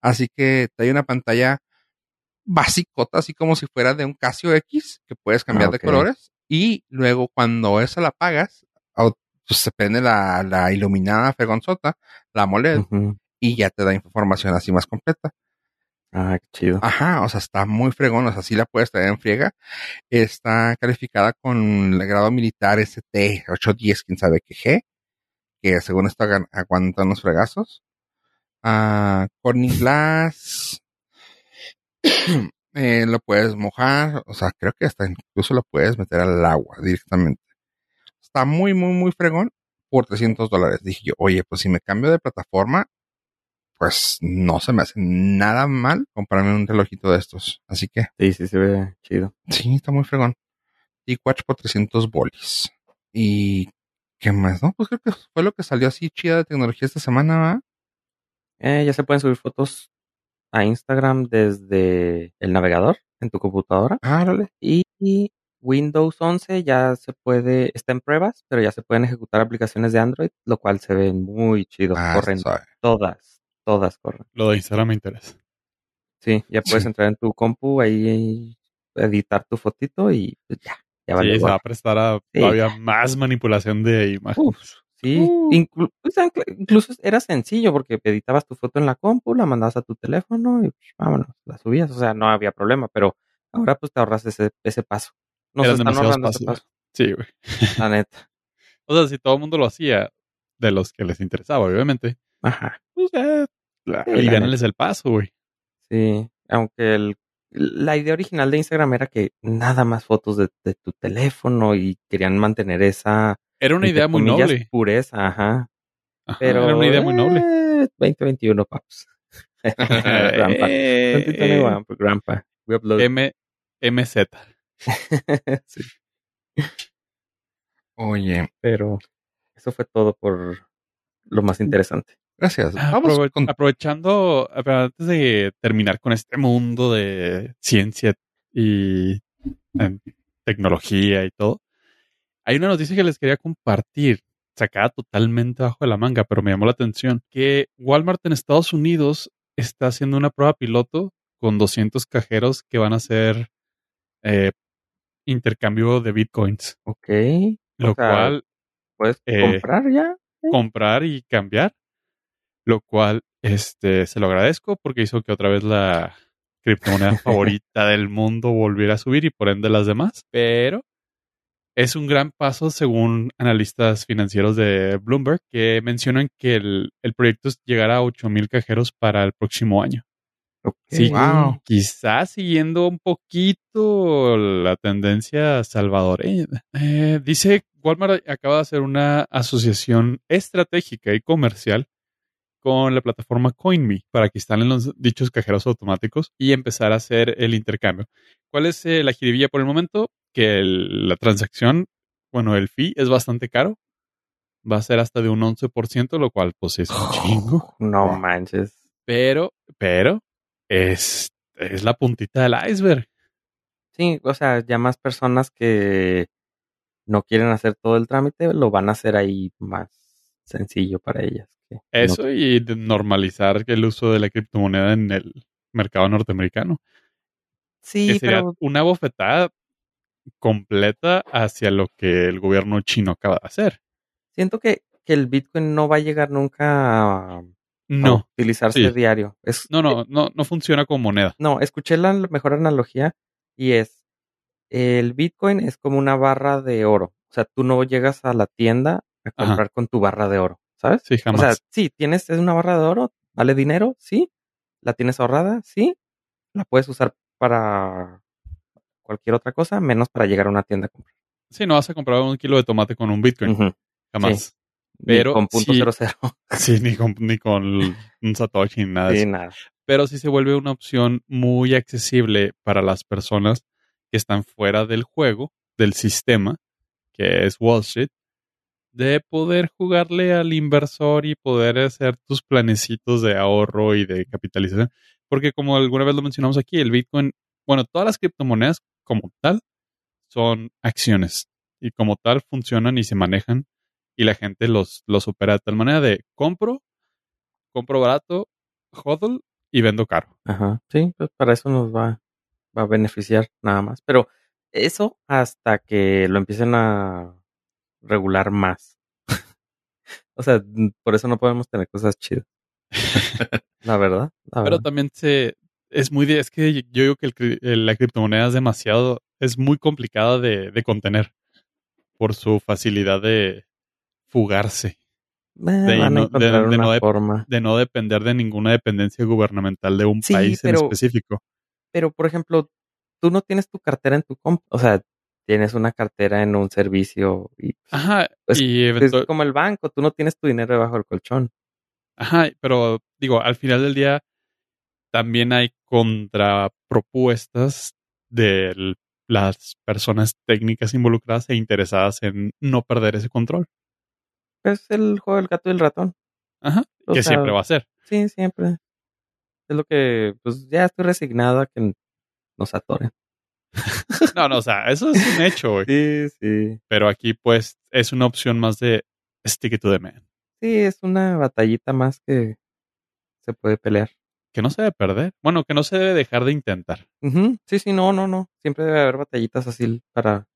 Así que trae una pantalla basicota, así como si fuera de un Casio X, que puedes cambiar Ah, de colores. Y luego cuando esa la apagas, pues se prende la, la iluminada fregonzota, la AMOLED, y ya te da información así más completa. Ah, qué chido. Ajá, o sea, está muy fregón, o sea, sí la puedes traer en friega. Está calificada con el grado militar ST 810, quién sabe qué G, que según esto aguantan los fregazos. Ah, Corning Glass, eh, lo puedes mojar, o sea, creo que hasta incluso lo puedes meter al agua directamente. Está muy, muy, muy fregón por 300 dólares. Dije yo, oye, pues si me cambio de plataforma, pues no se me hace nada mal comprarme un relojito de estos. Así que Sí, sí, se ve chido. sí, está muy fregón. TicWatch por 300 bolis. ¿Y qué más? No, pues creo que fue lo que salió así chida de tecnología esta semana, ¿va? Eh, ya se pueden subir fotos a Instagram desde el navegador en tu computadora. Ah. Y Windows 11 ya se puede, está en pruebas, pero ya se pueden ejecutar aplicaciones de Android, lo cual se ve muy chido. Ah, Corren todas, todas corren. Lo de Instagram me interesa. Sí, ya puedes entrar en tu compu ahí, editar tu fotito y pues ya, ya Sí, vale. se va a prestar a Sí, todavía más manipulación de imagen. Uf, sí, Uh. inclu- incluso era sencillo porque editabas tu foto en la compu, la mandabas a tu teléfono y pues, vámonos, la subías, o sea, no había problema, pero ahora pues te ahorras ese, ese paso. Nos Eran están ahorrando ese pasos. paso, Sí, güey. la neta. O sea, si todo el mundo lo hacía, de los que les interesaba, obviamente, Ajá, pues ya, la- Sí, aliviánales el paso, güey. sí, aunque el, la idea original de Instagram era que nada más fotos de, de tu teléfono y querían mantener esa Era una idea muy noble. pureza, ajá. Ajá, Pero era una idea muy noble. eh, 2021, paps. Grandpa. Eh, 2021, pues, grandpa. We upload. M MZ. Sí, Oye, pero eso fue todo por lo más interesante. gracias. Ah, Vamos aprove- con Aprovechando, antes de terminar con este mundo de ciencia y eh, tecnología y todo, hay una noticia que les quería compartir, sacada totalmente bajo de la manga, pero me llamó la atención, que Walmart en Estados Unidos está haciendo una prueba piloto con 200 cajeros que van a hacer eh, intercambio de bitcoins, Ok. lo O sea, cual ¿Puedes eh, comprar ya? comprar y cambiar, lo cual este se lo agradezco porque hizo que otra vez la criptomoneda favorita del mundo volviera a subir y por ende las demás, pero es un gran paso según analistas financieros de Bloomberg que mencionan que el, el proyecto es llegar a 8000 cajeros para el próximo año. Sí, Wow. quizás siguiendo un poquito la tendencia salvadoreña. Eh, dice Walmart acaba de hacer una asociación estratégica y comercial con la plataforma CoinMe para que instalen los dichos cajeros automáticos y empezar a hacer el intercambio. ¿Cuál es eh, la jiribilla por el momento? Que el- la transacción, bueno, el fee es bastante caro. Va a ser hasta de un 11%, lo cual pues es un chingo. No manches. Pero, pero, es, es la puntita del iceberg. Sí, o sea, ya más personas que no quieren hacer todo el trámite lo van a hacer ahí más sencillo para ellas. que no- Eso y de normalizar el uso de la criptomoneda en el mercado norteamericano. Sí, que sería pero una bofetada completa hacia lo que el gobierno chino acaba de hacer. siento que, que el Bitcoin no va a llegar nunca a, a No, utilizarse sí. diario. Es, no, no, no, no funciona como moneda. No, escuché la mejor analogía y es, el Bitcoin es como una barra de oro. O sea, tú no llegas a la tienda a Ajá. comprar con tu barra de oro, ¿sabes? Sí, O sea, jamás. sí, tienes es una barra de oro, vale dinero, sí. La tienes ahorrada, sí. La puedes usar para cualquier otra cosa, menos para llegar a una tienda a comprar. Sí, no vas a comprar un kilo de tomate con un Bitcoin. Jamás. Ni Pero con punto sí- cero cero. Sí, ni con, ni con un Satoshi ni Sí, nada. pero sí se vuelve una opción muy accesible para las personas que están fuera del juego, del sistema, que es Wall Street, de poder jugarle al inversor y poder hacer tus planecitos de ahorro y de capitalización. Porque como alguna vez lo mencionamos aquí, el Bitcoin, bueno, todas las criptomonedas como tal son acciones y como tal funcionan y se manejan y la gente los, los opera de tal manera de compro, compro barato, hodl y vendo caro. Ajá. Sí, pues para eso nos va, va a beneficiar nada más. Pero eso hasta que lo empiecen a regular más. o sea, por eso no podemos tener cosas chidas. la verdad. La Pero verdad. también se es muy es que yo digo que el el- la criptomoneda es demasiado, es muy complicada de, de contener por su facilidad de fugarse, Eh, de no- de- no de- forma. de no depender de ninguna dependencia gubernamental de un Sí, país en específico. Pero, por ejemplo, tú no tienes tu cartera en tu comp. O sea, tienes una cartera en un servicio y Ajá, Pues, y es como el banco. Tú no tienes tu dinero debajo del colchón. Ajá, pero digo, al final del día también hay contrapropuestas de las personas técnicas involucradas e interesadas en no perder ese control. Es el juego del gato y el ratón. Ajá, O que sea, siempre va a ser. Sí, siempre. Es lo que, pues ya estoy resignado a que nos atoren. No, no, o sea, eso es un hecho, güey. Sí, sí. Pero aquí, pues, es una opción más de stick it to the man. Sí, es una batallita más que se puede pelear. Que no se debe perder. Bueno, que no se debe dejar de intentar. Sí, sí, no, no, no. Siempre debe haber batallitas así para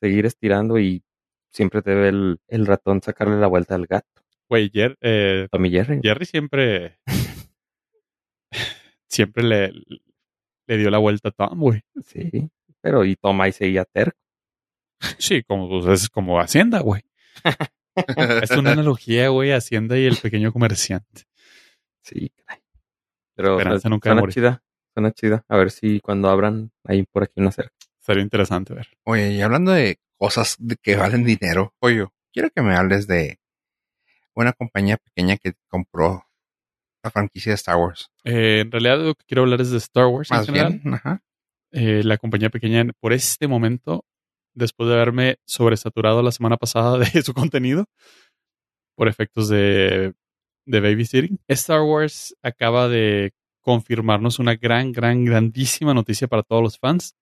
seguir estirando y siempre debe el, el ratón sacarle la vuelta al gato. Güey, Jer- eh, Tommy Jerry. Jerry siempre. siempre le, le dio la vuelta a Tom, güey. Sí, pero y Tom ahí seguía terco. Sí, como pues, es como Hacienda, güey. Es una analogía, güey, Hacienda y el pequeño comerciante. Sí, caray. Pero Esperanza nunca suena chida, suena chida. A ver si cuando abran ahí por aquí una cerca. Sería interesante ver. Oye, y hablando de cosas de que valen dinero, oye, quiero que me hables de una compañía pequeña que compró la franquicia de Star Wars. Eh, en realidad, lo que quiero hablar es de Star Wars en Más general. bien, ajá. Eh, la compañía pequeña, por este momento, después de haberme sobresaturado la semana pasada de su contenido, por efectos de, de babysitting, Star Wars acaba de confirmarnos una gran, gran, grandísima noticia para todos los fans.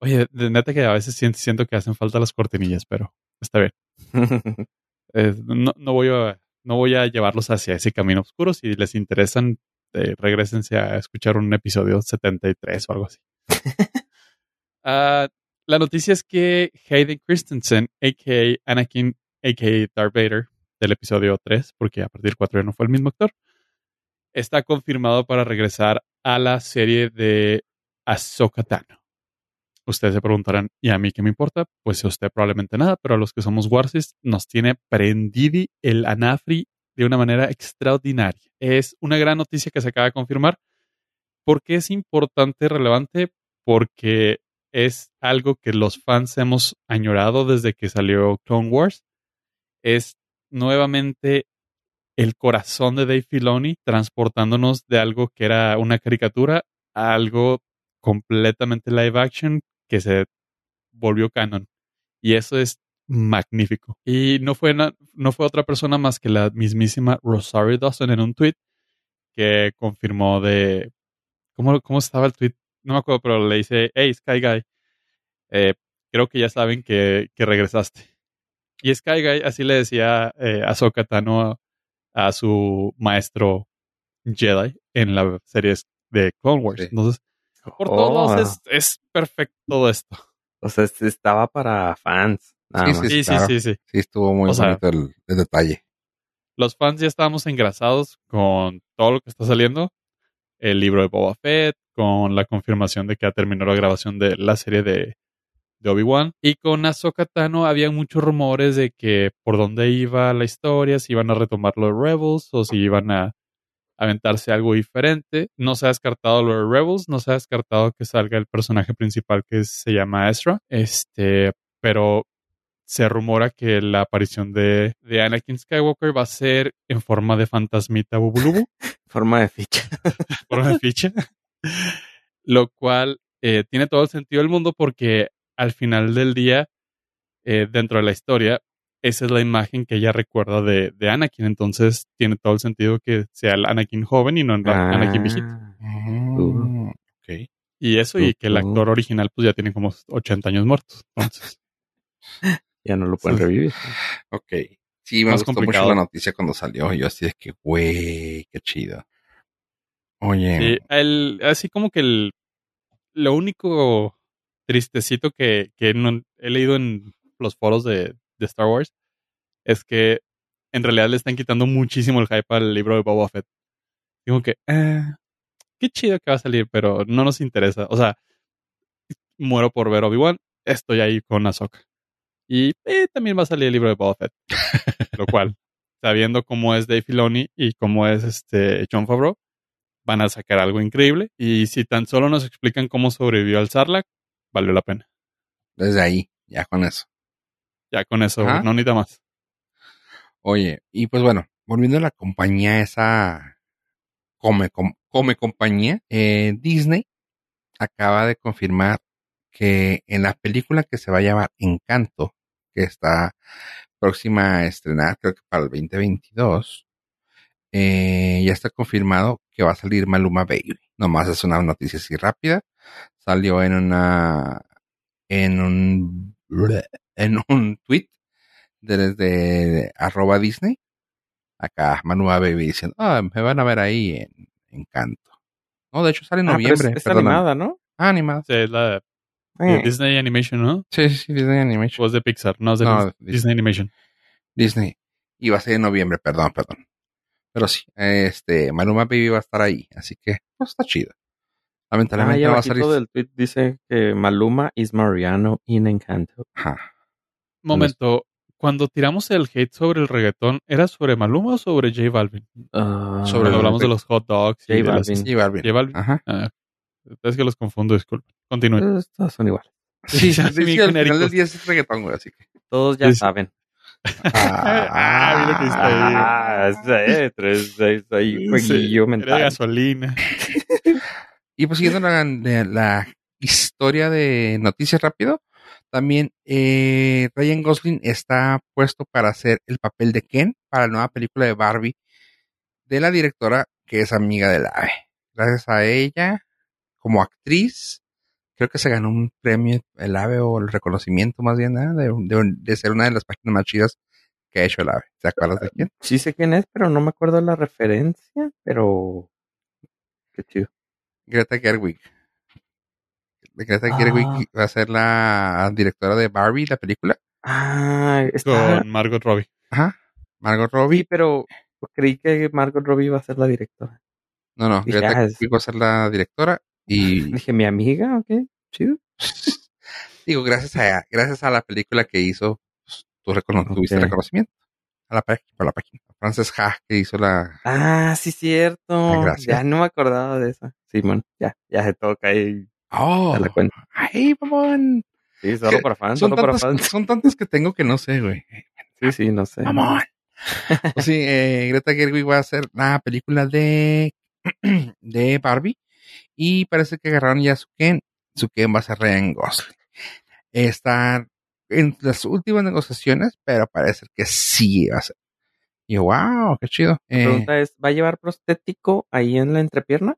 Oye, de neta que a veces siento, que hacen falta las cortinillas, pero está bien. Eh, no, no voy a, no voy a llevarlos hacia ese camino oscuro. Si les interesan, eh, regresense a escuchar un episodio 73 o algo así. Ah, la noticia es que Hayden Christensen, a.k.a. Anakin, a.k.a. Darth Vader, del episodio 3, porque a partir del 4 ya no fue el mismo actor, está confirmado para regresar a la serie de Ahsoka Tano. Ustedes se preguntarán, ¿y a mí qué me importa? Pues a usted probablemente nada, pero a los que somos Warsis nos tiene prendidi el anafri de una manera extraordinaria. Es una gran noticia que se acaba de confirmar. ¿Por qué es importante, relevante? Porque es algo que los fans hemos añorado desde que salió Clone Wars. Es nuevamente el corazón de Dave Filoni transportándonos de algo que era una caricatura a algo completamente live action que se volvió canon. Y eso es magnífico. Y no fue, no fue otra persona más que la mismísima Rosario Dawson en un tweet que confirmó de... ¿Cómo, cómo estaba el tweet? No me acuerdo, pero le dice, hey, Sky Guy, eh, creo que ya saben que, que regresaste. Y Sky Guy así le decía eh, a Ahsoka Tano a, a su maestro Jedi en la serie de Clone Wars. Sí. Entonces, por Oh, todos es, es perfecto todo esto. O sea, es- estaba para fans. Nada Sí, sí, Sí, sí, claro. sí, sí. Sí, estuvo muy O sea- bonito el, el detalle. Los fans ya estábamos engrasados con todo lo que está saliendo. El libro de Boba Fett, con la confirmación de que ya terminó la grabación de la serie de, de Obi-Wan. Y con Ahsoka Tano había muchos rumores de que por dónde iba la historia, si iban a retomar lo de Rebels o si iban a aventarse algo diferente. No se ha descartado lo de Rebels, no se ha descartado que salga el personaje principal que se llama Ezra. Este, pero se rumora que la aparición de, de Anakin Skywalker va a ser en forma de fantasmita bubulubu, Forma de ficha. forma de ficha. Lo cual eh, tiene todo el sentido del mundo porque al final del día, eh, dentro de la historia, esa es la imagen que ella recuerda de, de Anakin. Entonces tiene todo el sentido que sea el Anakin joven y no el Anakin viejito. Ah, Mm, ok. Y eso, y que el actor original pues ya tiene como 80 años muertos. Entonces, ya no lo pueden Sí. revivir. Ok. Sí, me Más gustó complicado. mucho la noticia cuando salió. Yo así de que, güey, qué chido. Oye, Sí, el, así como que el, lo único tristecito que, que he leído en los foros de, de Star Wars es que en realidad le están quitando muchísimo el hype al libro de Boba Fett. Digo que, ah, qué chido que va a salir, pero no nos interesa. O sea, muero por ver Obi-Wan, estoy ahí con Ahsoka. Y eh, también va a salir el libro de Boba Fett. Lo cual, sabiendo cómo es Dave Filoni y cómo es este John Favreau, van a sacar algo increíble. Y si tan solo nos explican cómo sobrevivió al Sarlacc, valió la pena. desde ahí, ya con eso. Ya con eso, Ajá. no necesita más. Oye, y pues bueno, volviendo a la compañía esa come, com- come compañía, eh, Disney acaba de confirmar que en la película que se va a llamar Encanto, que está próxima a estrenar, creo que para el 2022, eh, ya está confirmado que va a salir Maluma Baby. Nomás es una noticia así rápida. Salió en una, en un, en un tweet desde arroba Disney Acá, Manua Baby diciendo, ah, me van a ver ahí en Encanto. No, de hecho sale en Ah, es- noviembre. es, perdóname. animada, ¿no? Ah, animada. Sí, es la de Eh, Disney Animation, ¿no? Sí, sí, sí, Disney Animation. O es de Pixar, no es de No, Dis- Disney. Disney Animation. Disney. Y va a ser en noviembre, perdón, perdón. Pero sí, este, Maluma Baby va a estar ahí, así que, pues está chido. Ah, Lamentablemente no va a salir. del tweet dice que Maluma is Mariano in Encanto. Ajá. Momento, cuando tiramos el hate sobre el reggaetón, ¿era sobre Maluma o sobre J Balvin? Ah, Sobre hablamos de los hot dogs. J Balvin. J Balvin. Ajá. Ah, es que los confundo, disculpen. Continúen. eh, todos son iguales. Sí, sí, Sí, sí, al final genéricos. del día es reggaetón, güey, así que. Todos ya Sí, saben. Ah, mira que está ahí. Ah, sí, tres, seis, ahí, jueguillo Era de mental. gasolina. Y pues siguiendo la, la historia de Noticias Rápido, también eh, Ryan Gosling está puesto para hacer el papel de Ken para la nueva película de Barbie de la directora que es amiga del ave. Gracias a ella, como actriz, creo que se ganó un premio, el ave o el reconocimiento más bien, ¿eh? de, de- de ser una de las páginas más chidas que ha hecho el ave. ¿Te acuerdas de quién? Sí sé quién es, pero no me acuerdo la referencia, pero... Qué chido. Greta Gerwig. Greta Ah. Gerwig va a ser la directora de Barbie, la película. Ah, está... Con Margot Robbie. Ajá. Margot Sí, Robbie. pero creí que Margot Robbie iba a ser la directora. No, no. Dije, Greta ah, es- Gerwig va a ser la directora. Y Dije, ¿mi amiga? ¿Ok? Chido. digo, gracias a, gracias a la película que hizo, pues, tú recono- tuviste reconocimiento. A la página, a la página. Frances Ha, que hizo la. Ah, sí, cierto. Ah, gracias. ya no me acordaba de esa. Simón, ya, ya se toca ahí. Oh, la cuento. ay, mamón. Sí, solo para fans, solo para tantas, fans. son tantas que tengo que no sé, güey. Sí, sí, no sé. Mamón. Pues sí, eh, Greta Gerwig va a hacer la película de, de Barbie. Y parece que agarraron ya su Ken. Su Ken va a ser Ryan Gosling. Está en las últimas negociaciones, pero parece que sí va a ser. Y yo, wow, qué chido. La Eh, pregunta es, ¿va a llevar prostético ahí en la entrepierna?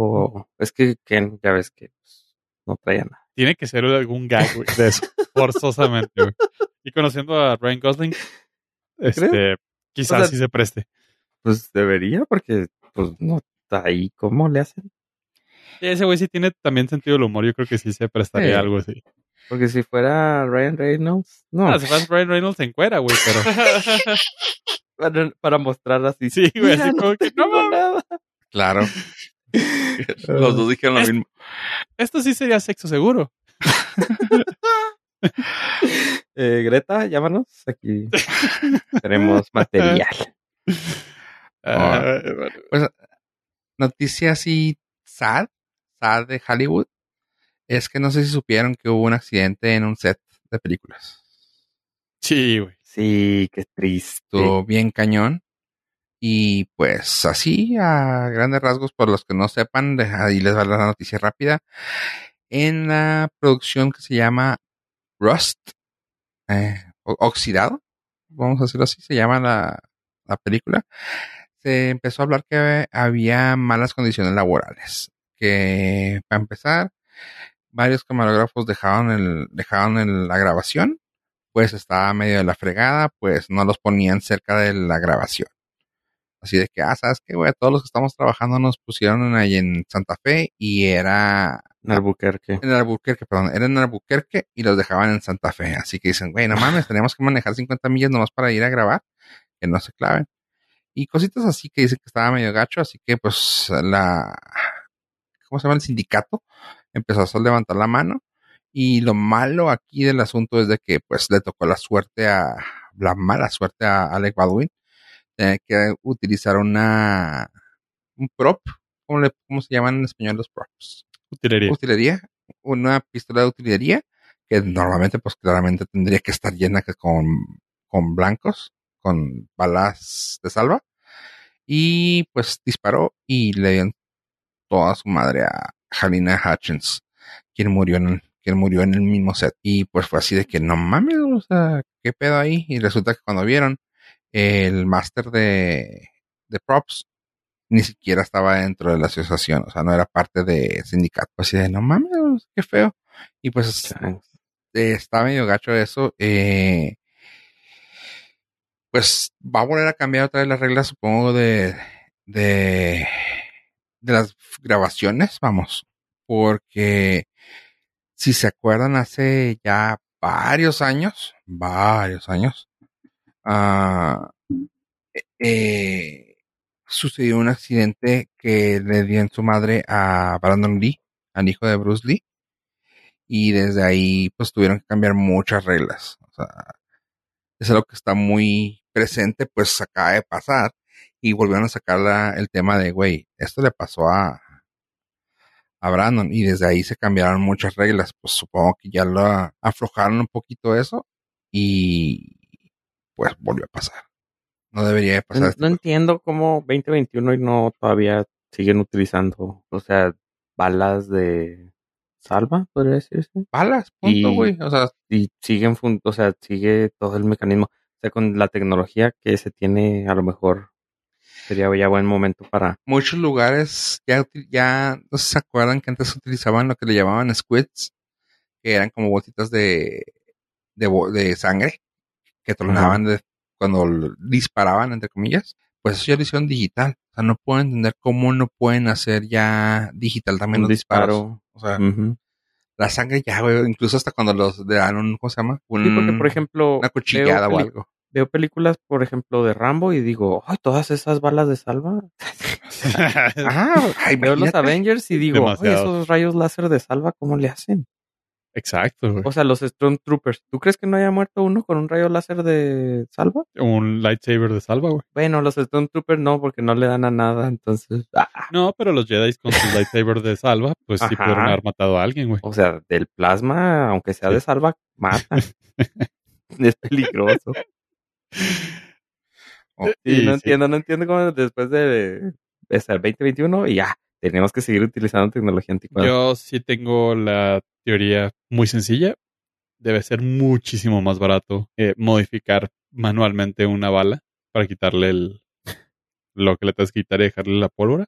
O es que Ken, ya ves que pues, no traía nada. Tiene que ser algún gag, güey, de eso. Forzosamente, güey. Y conociendo a Ryan Gosling, este, quizás O sea, sí se preste. Pues debería, porque pues no está ahí. ¿Cómo le hacen? Ese güey sí tiene también sentido del humor. Yo creo que sí se prestaría Sí. algo así. Porque si fuera Ryan Reynolds, no. Ah, si Ryan Reynolds en cuera, güey, pero para, para mostrar así. sí, güey, "Mira, así como que no nada". claro. Los dos dijeron lo Es- mismo. Esto sí sería sexo seguro. Eh, Greta, llámanos. Aquí tenemos material. Ah, bueno. Noticia así sad, sad de Hollywood. Es que no sé si supieron que hubo un accidente en un set de películas. Sí, güey. Sí, qué triste. Estuvo bien cañón. Y pues así, a grandes rasgos, por los que no sepan, ahí les va la noticia rápida. En la producción que se llama Rust, eh, Oxidado, vamos a decirlo así, se llama la, la película, se empezó a hablar que había malas condiciones laborales. Que, para empezar, varios camarógrafos dejaron, el, dejaron la grabación, pues estaba medio de la fregada, pues no los ponían cerca de la grabación. Así de que, ah, ¿sabes qué, güey? Todos los que estamos trabajando nos pusieron ahí en Santa Fe y era En Albuquerque. en Albuquerque, perdón, era en Albuquerque y los dejaban en Santa Fe. Así que dicen, güey, no mames, tenemos que manejar 50 millas nomás para ir a grabar, que no se claven. Y cositas así que dicen que estaba medio gacho, así que pues la, ¿cómo se llama? El sindicato empezó a levantar la mano. Y lo malo aquí del asunto es de que pues le tocó la suerte a, la mala suerte a Alec Baldwin, tener que utilizar una, un prop, ¿cómo, le, cómo se llaman en español los props? Utilería. utilería, una pistola de utilería, que normalmente, pues claramente tendría que estar llena con, con blancos, con balas de salva. Y pues disparó y le dio toda su madre a Halina Hutchins, quien murió en el, quien murió en el mismo set. Y pues fue así de que no mames, o sea, qué pedo ahí. Y resulta que cuando vieron el máster de, de props, ni siquiera estaba dentro de la asociación, o sea, no era parte de sindicato. Así de, no mames, qué feo. Y pues eh, está medio gacho eso. Eh, pues va a volver a cambiar otra vez las reglas, supongo, de, de, de las grabaciones, vamos, porque si se acuerdan, hace ya varios años, varios años, ah, eh, sucedió un accidente que le dio en su madre a Brandon Lee, al hijo de Bruce Lee, y desde ahí pues tuvieron que cambiar muchas reglas. O sea, es algo que está muy presente, pues acaba de pasar, y volvieron a sacar la- el tema de, güey, esto le pasó a, a Brandon, y desde ahí se cambiaron muchas reglas, pues supongo que ya lo aflojaron un poquito eso, y pues volvió a pasar. No debería de pasar. No, este no entiendo cómo 2021 y no todavía siguen utilizando, o sea, balas de salva, podría decirse. balas, punto, Y- güey. O sea, Y siguen, fun- o sea, sigue todo el mecanismo. O sea, con la tecnología que se tiene, a lo mejor sería ya buen momento para. muchos lugares ya, ya no sé si se acuerdan que antes utilizaban lo que le llamaban squids, que eran como botitas de, de, de sangre que tronaban de- cuando disparaban, entre comillas. Pues eso ya lo hicieron digital. O sea, no puedo entender cómo no pueden hacer ya digital también Un los disparos. disparo. O sea, la sangre ya, güey, incluso hasta cuando los le dan un, ¿cómo se llama? Un, Sí, porque, por ejemplo, una cuchillada o algo. veo películas, por ejemplo, de Rambo y digo, ay, todas esas balas de salva. Ah, ay, Veo los. Avengers y digo, ay, esos rayos láser de salva, ¿cómo le hacen? Exacto, güey. O sea, los Stormtroopers. ¿Tú crees que no haya muerto uno con un rayo láser de salva? Un lightsaber de salva, güey. Bueno, los Stormtroopers no, porque no le dan a nada, entonces... ah, No, pero los Jedi con sus lightsaber de salva, pues sí pudieron haber matado a alguien, güey. O sea, del plasma, aunque sea de salva, mata. es peligroso. Oh, Sí, Y no sí. entiendo, no entiendo cómo después de ese 2021 y ya, tenemos que seguir utilizando tecnología anticuada. Yo sí tengo la teoría muy sencilla. Debe ser muchísimo más barato eh, modificar manualmente una bala para quitarle el lo que le tengas que quitar y dejarle la pólvora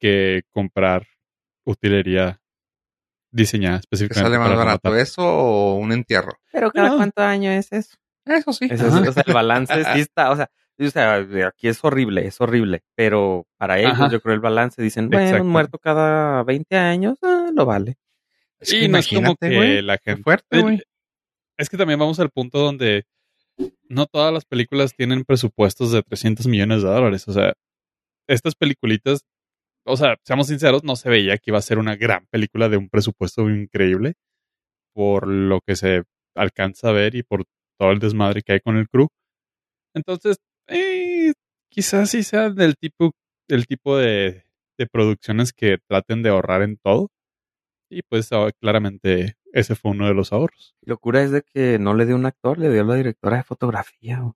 que comprar utilería diseñada ¿Te específicamente sale más para barato matar. eso o un entierro? Pero cada No. cuánto año es eso. Eso sí. Eso es- Ajá. o sea, el balance sí está, o sea, o sea, aquí es horrible, es horrible, pero para ellos Ajá. yo creo el balance dicen, bueno, un muerto cada 20 años, ah, lo vale. Es y no es como que la gente fuerte, güey. Es que también vamos al punto donde no todas las películas tienen presupuestos de 300 millones de dólares. O sea, estas peliculitas, o sea, seamos sinceros, no se veía que iba a ser una gran película de un presupuesto increíble por lo que se alcanza a ver y por todo el desmadre que hay con el crew. Entonces, eh, quizás sí sea del tipo, del tipo de, de producciones que traten de ahorrar en todo. Y pues claramente ese fue uno de los ahorros. Locura es de que no le dio un actor, le dio a la directora de fotografía. o-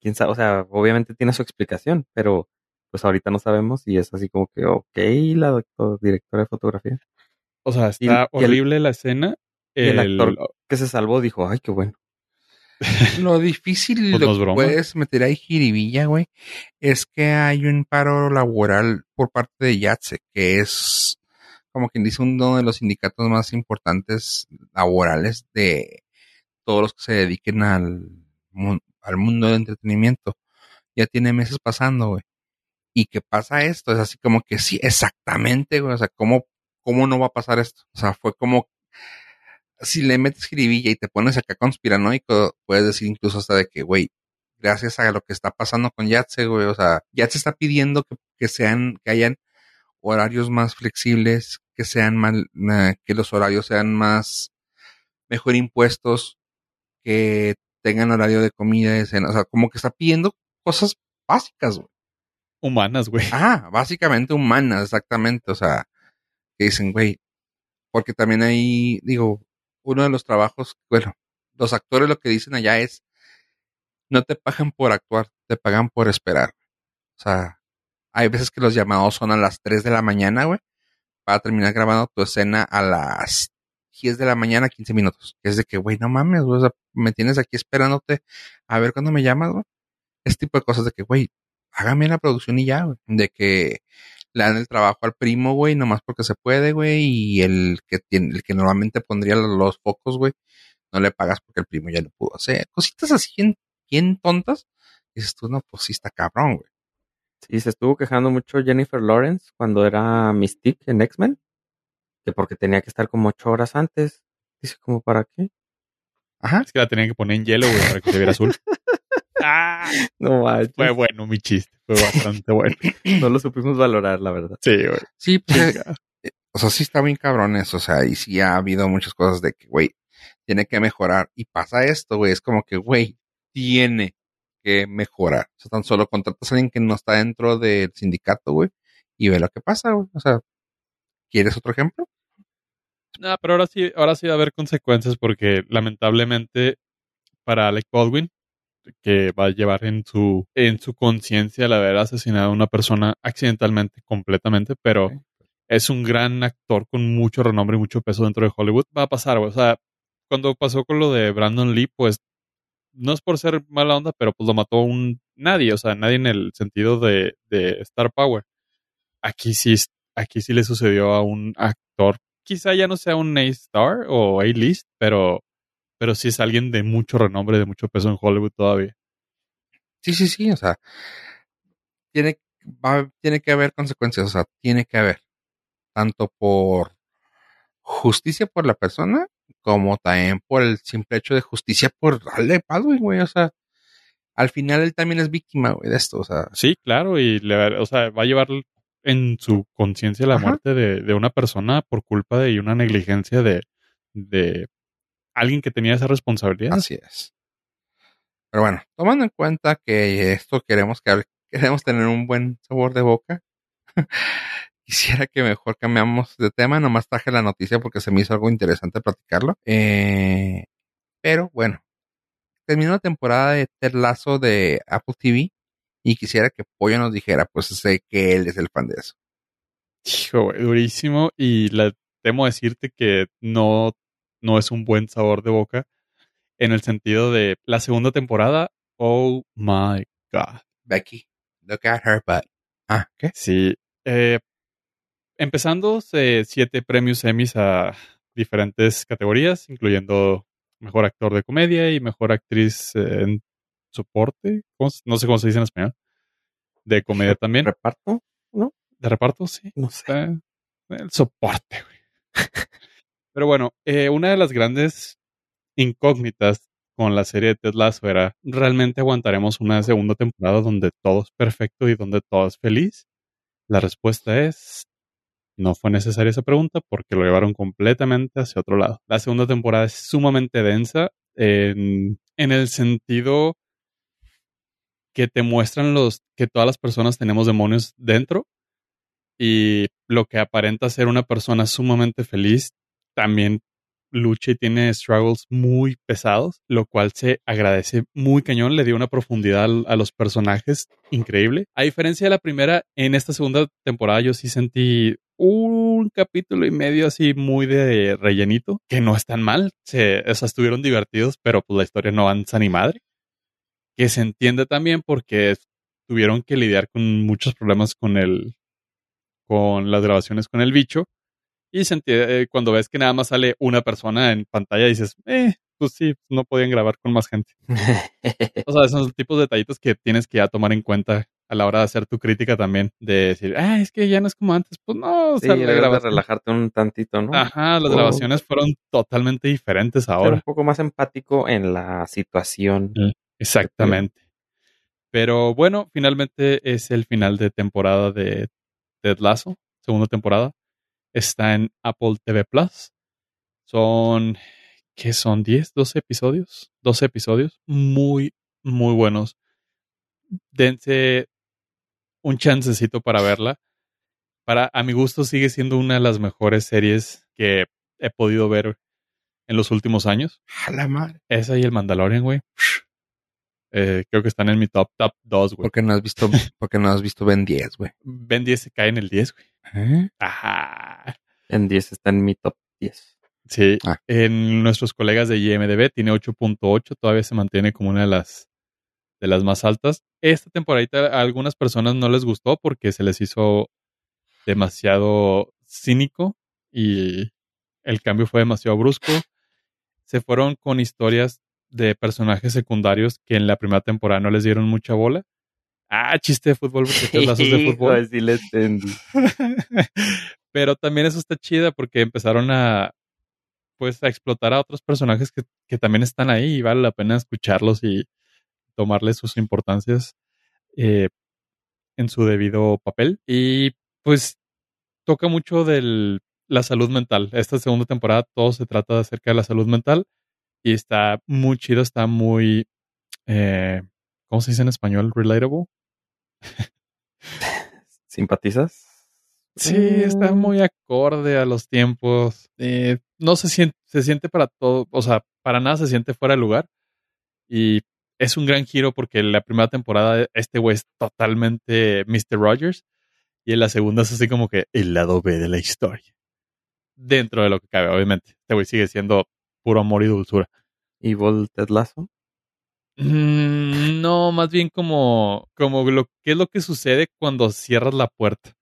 Quién sabe, o sea, obviamente tiene su explicación, pero pues ahorita no sabemos y es así como que, ok, la doctor, directora de fotografía. O sea, Y- está y el- horrible la escena. y el El- actor- Que se salvó, dijo, ay, qué bueno. Lo difícil, Pues lo no que puedes meter ahí jiribilla, güey, es que hay un paro laboral por parte de YATSE, que es, como quien dice, uno de los sindicatos más importantes laborales de todos los que se dediquen al mundo del entretenimiento. Ya tiene meses pasando, güey. ¿Y qué pasa esto? Es así como que sí, exactamente, güey. O sea, ¿cómo, cómo no va a pasar esto? O sea, fue como si le metes jiribilla y te pones acá conspiranoico, puedes decir incluso hasta de que, güey, gracias a lo que está pasando con Yatse, güey, o sea, Yatse está pidiendo que, que sean, que hayan horarios más flexibles, que sean mal, eh, que los horarios sean más, mejor impuestos, que tengan horario de comida, de cena, o sea, como que está pidiendo cosas básicas, güey. humanas, güey. Ah, básicamente humanas, exactamente. O sea, que dicen, güey, porque también hay, digo, uno de los trabajos, bueno, los actores lo que dicen allá es, no te pagan por actuar, te pagan por esperar. O sea, hay veces que los llamados son a las 3 de la mañana, güey, para terminar grabando tu escena a las 10 de la mañana, 15 minutos. Es de que, güey, no mames, me tienes aquí esperándote a ver cuándo me llamas, güey. Este tipo de cosas de que, güey, hágame la producción y ya, güey. De que le dan el trabajo al primo, güey, nomás porque se puede, güey, y el que tiene, el que normalmente pondría los, focos, güey, no le pagas porque el primo ya lo pudo hacer. Cositas así bien, bien tontas, dices tú, no, pues sí está cabrón, güey. Sí, se estuvo quejando mucho Jennifer Lawrence cuando era Mystique en X-Men, que porque tenía que estar como ocho horas antes. Dice, como para qué? Ajá. Es que la tenían que poner en hielo, güey, para que se viera azul. ah, No, manches, fue bueno mi chiste. Fue bastante bueno. no lo supimos valorar, la verdad. Sí, güey. Sí, pues, eh, o sea, sí está bien cabrones, o sea, y sí ha habido muchas cosas de que, güey, tiene que mejorar. Y pasa esto, güey, es como que, güey, tiene que mejorar. O sea, tan solo contratas a alguien que no está dentro del sindicato, güey, y ve lo que pasa, güey. O sea, ¿quieres otro ejemplo? No, pero ahora sí, ahora sí va a haber consecuencias porque lamentablemente para Alec Baldwin, que va a llevar en su, en su conciencia el haber asesinado a una persona accidentalmente, completamente, pero es un gran actor con mucho renombre y mucho peso dentro de Hollywood. Va a pasar, güey. O sea, cuando pasó con lo de Brandon Lee, pues no es por ser mala onda, pero pues lo mató un nadie, o sea, nadie en el sentido de, de Star Power. Aquí sí, aquí sí le sucedió a un actor, quizá ya no sea un A-star o A-list, pero, pero sí es alguien de mucho renombre, de mucho peso en Hollywood todavía. Sí, sí, sí, o sea, tiene, va- tiene que haber consecuencias, o sea, tiene que haber, tanto por justicia por la persona, como también por el simple hecho de justicia por Alec Baldwin, güey, o sea, al final él también es víctima, güey, de esto, o sea, Sí, claro, y le, va- o sea, va a llevar en su conciencia la Ajá. muerte de, de una persona por culpa de una negligencia de, de alguien que tenía esa responsabilidad. así es. Pero bueno, tomando en cuenta que esto queremos que hable- queremos tener un buen sabor de boca, quisiera que mejor cambiamos de tema, nomás traje la noticia porque se me hizo algo interesante platicarlo. Eh, pero bueno, terminó la temporada de Ted Lasso de Apple TV y quisiera que Pollo nos dijera, pues sé que él es el fan de eso. Hijo, güey, durísimo. Y la, temo decirte que no, no es un buen sabor de boca en el sentido de la segunda temporada. Oh my God. Becky, look at her butt. Ah, ¿qué? Sí. eh, empezando eh, siete premios Emmys a diferentes categorías, incluyendo mejor actor de comedia y mejor actriz eh, en soporte. ¿Cómo se- no sé cómo se dice en español. De comedia también. ¿Reparto? De reparto, sí. No sé. Eh, el soporte, güey. Pero bueno, eh, una de las grandes incógnitas con la serie de Ted Lasso era, ¿realmente aguantaremos una segunda temporada donde todo es perfecto y donde todo es feliz? La respuesta es, no fue necesaria esa pregunta porque lo llevaron completamente hacia otro lado. La segunda temporada es sumamente densa en, en el sentido que te muestran los que todas las personas tenemos demonios dentro y lo que aparenta ser una persona sumamente feliz también lucha y tiene struggles muy pesados, lo cual se agradece muy cañón, le dio una profundidad a los personajes increíble. A diferencia de la primera, en esta segunda temporada yo sí sentí un capítulo y medio así muy de rellenito, que no es tan mal, se, o sea, estuvieron divertidos, pero pues la historia no avanza ni madre, que se entiende también porque tuvieron que lidiar con muchos problemas con el con las grabaciones con el bicho. Y eh, cuando ves que nada más sale una persona en pantalla, dices, eh, pues sí, no podían grabar con más gente. O sea, esos tipos de detallitos que tienes que ya tomar en cuenta a la hora de hacer tu crítica también. De decir, ah, es que ya no es como antes. Pues no, o Sí, sea, la debes de relajarte un tantito, ¿no? Ajá, las Oh. grabaciones fueron totalmente diferentes Ser un ahora. poco más empático en la situación. Exactamente. Pero bueno, finalmente es el final de temporada de Ted Lasso, segunda temporada. Está en Apple TV Plus. Son, ¿qué son? ¿10, 12 episodios? 12 episodios. Muy, muy buenos. Dense un chancecito para verla. Para, a mi gusto, sigue siendo una de las mejores series que he podido ver en los últimos años. A la madre. Esa y el Mandalorian, güey. Eh, creo que están en mi top, top 2, güey. ¿Por qué no has visto, porque no has visto Ben 10, güey? Ben 10 se cae en el 10, güey. ¿Eh? Ajá. En 10 está en mi top 10. Sí. Ah. En nuestros colegas de IMDB tiene 8.8, todavía se mantiene como una de las de las más altas. Esta temporadita a algunas personas no les gustó porque se les hizo demasiado cínico y el cambio fue demasiado brusco. Se fueron con historias de personajes secundarios que en la primera temporada no les dieron mucha bola. Ah, chiste de fútbol, porque Ted Lasso es de fútbol. Sí. Pero también eso está chida porque empezaron a pues a explotar a otros personajes que, que también están ahí y vale la pena escucharlos y tomarles sus importancias eh, en su debido papel. Y pues toca mucho de la salud mental. Esta segunda temporada todo se trata acerca de la salud mental y está muy chido, está muy, eh, ¿cómo se dice en español? Relatable. ¿Simpatizas? Sí, está muy acorde a los tiempos. Eh, no se siente, se siente para todo, o sea, para nada se siente fuera de lugar. Y es un gran giro porque la primera temporada este güey es totalmente Mr. Rogers y en la segunda es así como que el lado B de la historia. Dentro de lo que cabe, obviamente. Este güey sigue siendo puro amor y dulzura. ¿Evil Ted Lasso? Mm, no, más bien como, como lo que es lo que sucede cuando cierras la puerta.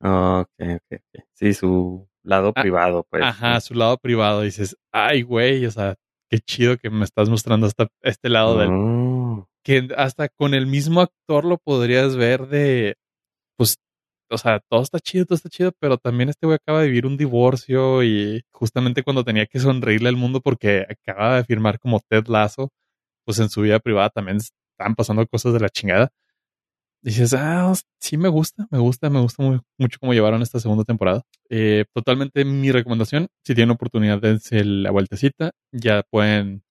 Ok, ok, ok. Sí, su lado Ah, privado, pues. Ajá, su lado privado. Dices, ay, güey, o sea, qué chido que me estás mostrando hasta este lado del, Oh, que hasta con el mismo actor lo podrías ver de, pues, o sea, todo está chido, todo está chido, pero también este güey acaba de vivir un divorcio y justamente cuando tenía que sonreírle al mundo porque acaba de firmar como Ted Lasso, pues en su vida privada también estaban pasando cosas de la chingada. Dices, ah, sí me gusta, me gusta, me gusta mucho cómo llevaron esta segunda temporada. Eh, totalmente mi recomendación, si tienen oportunidad, dense la vueltecita, ya pueden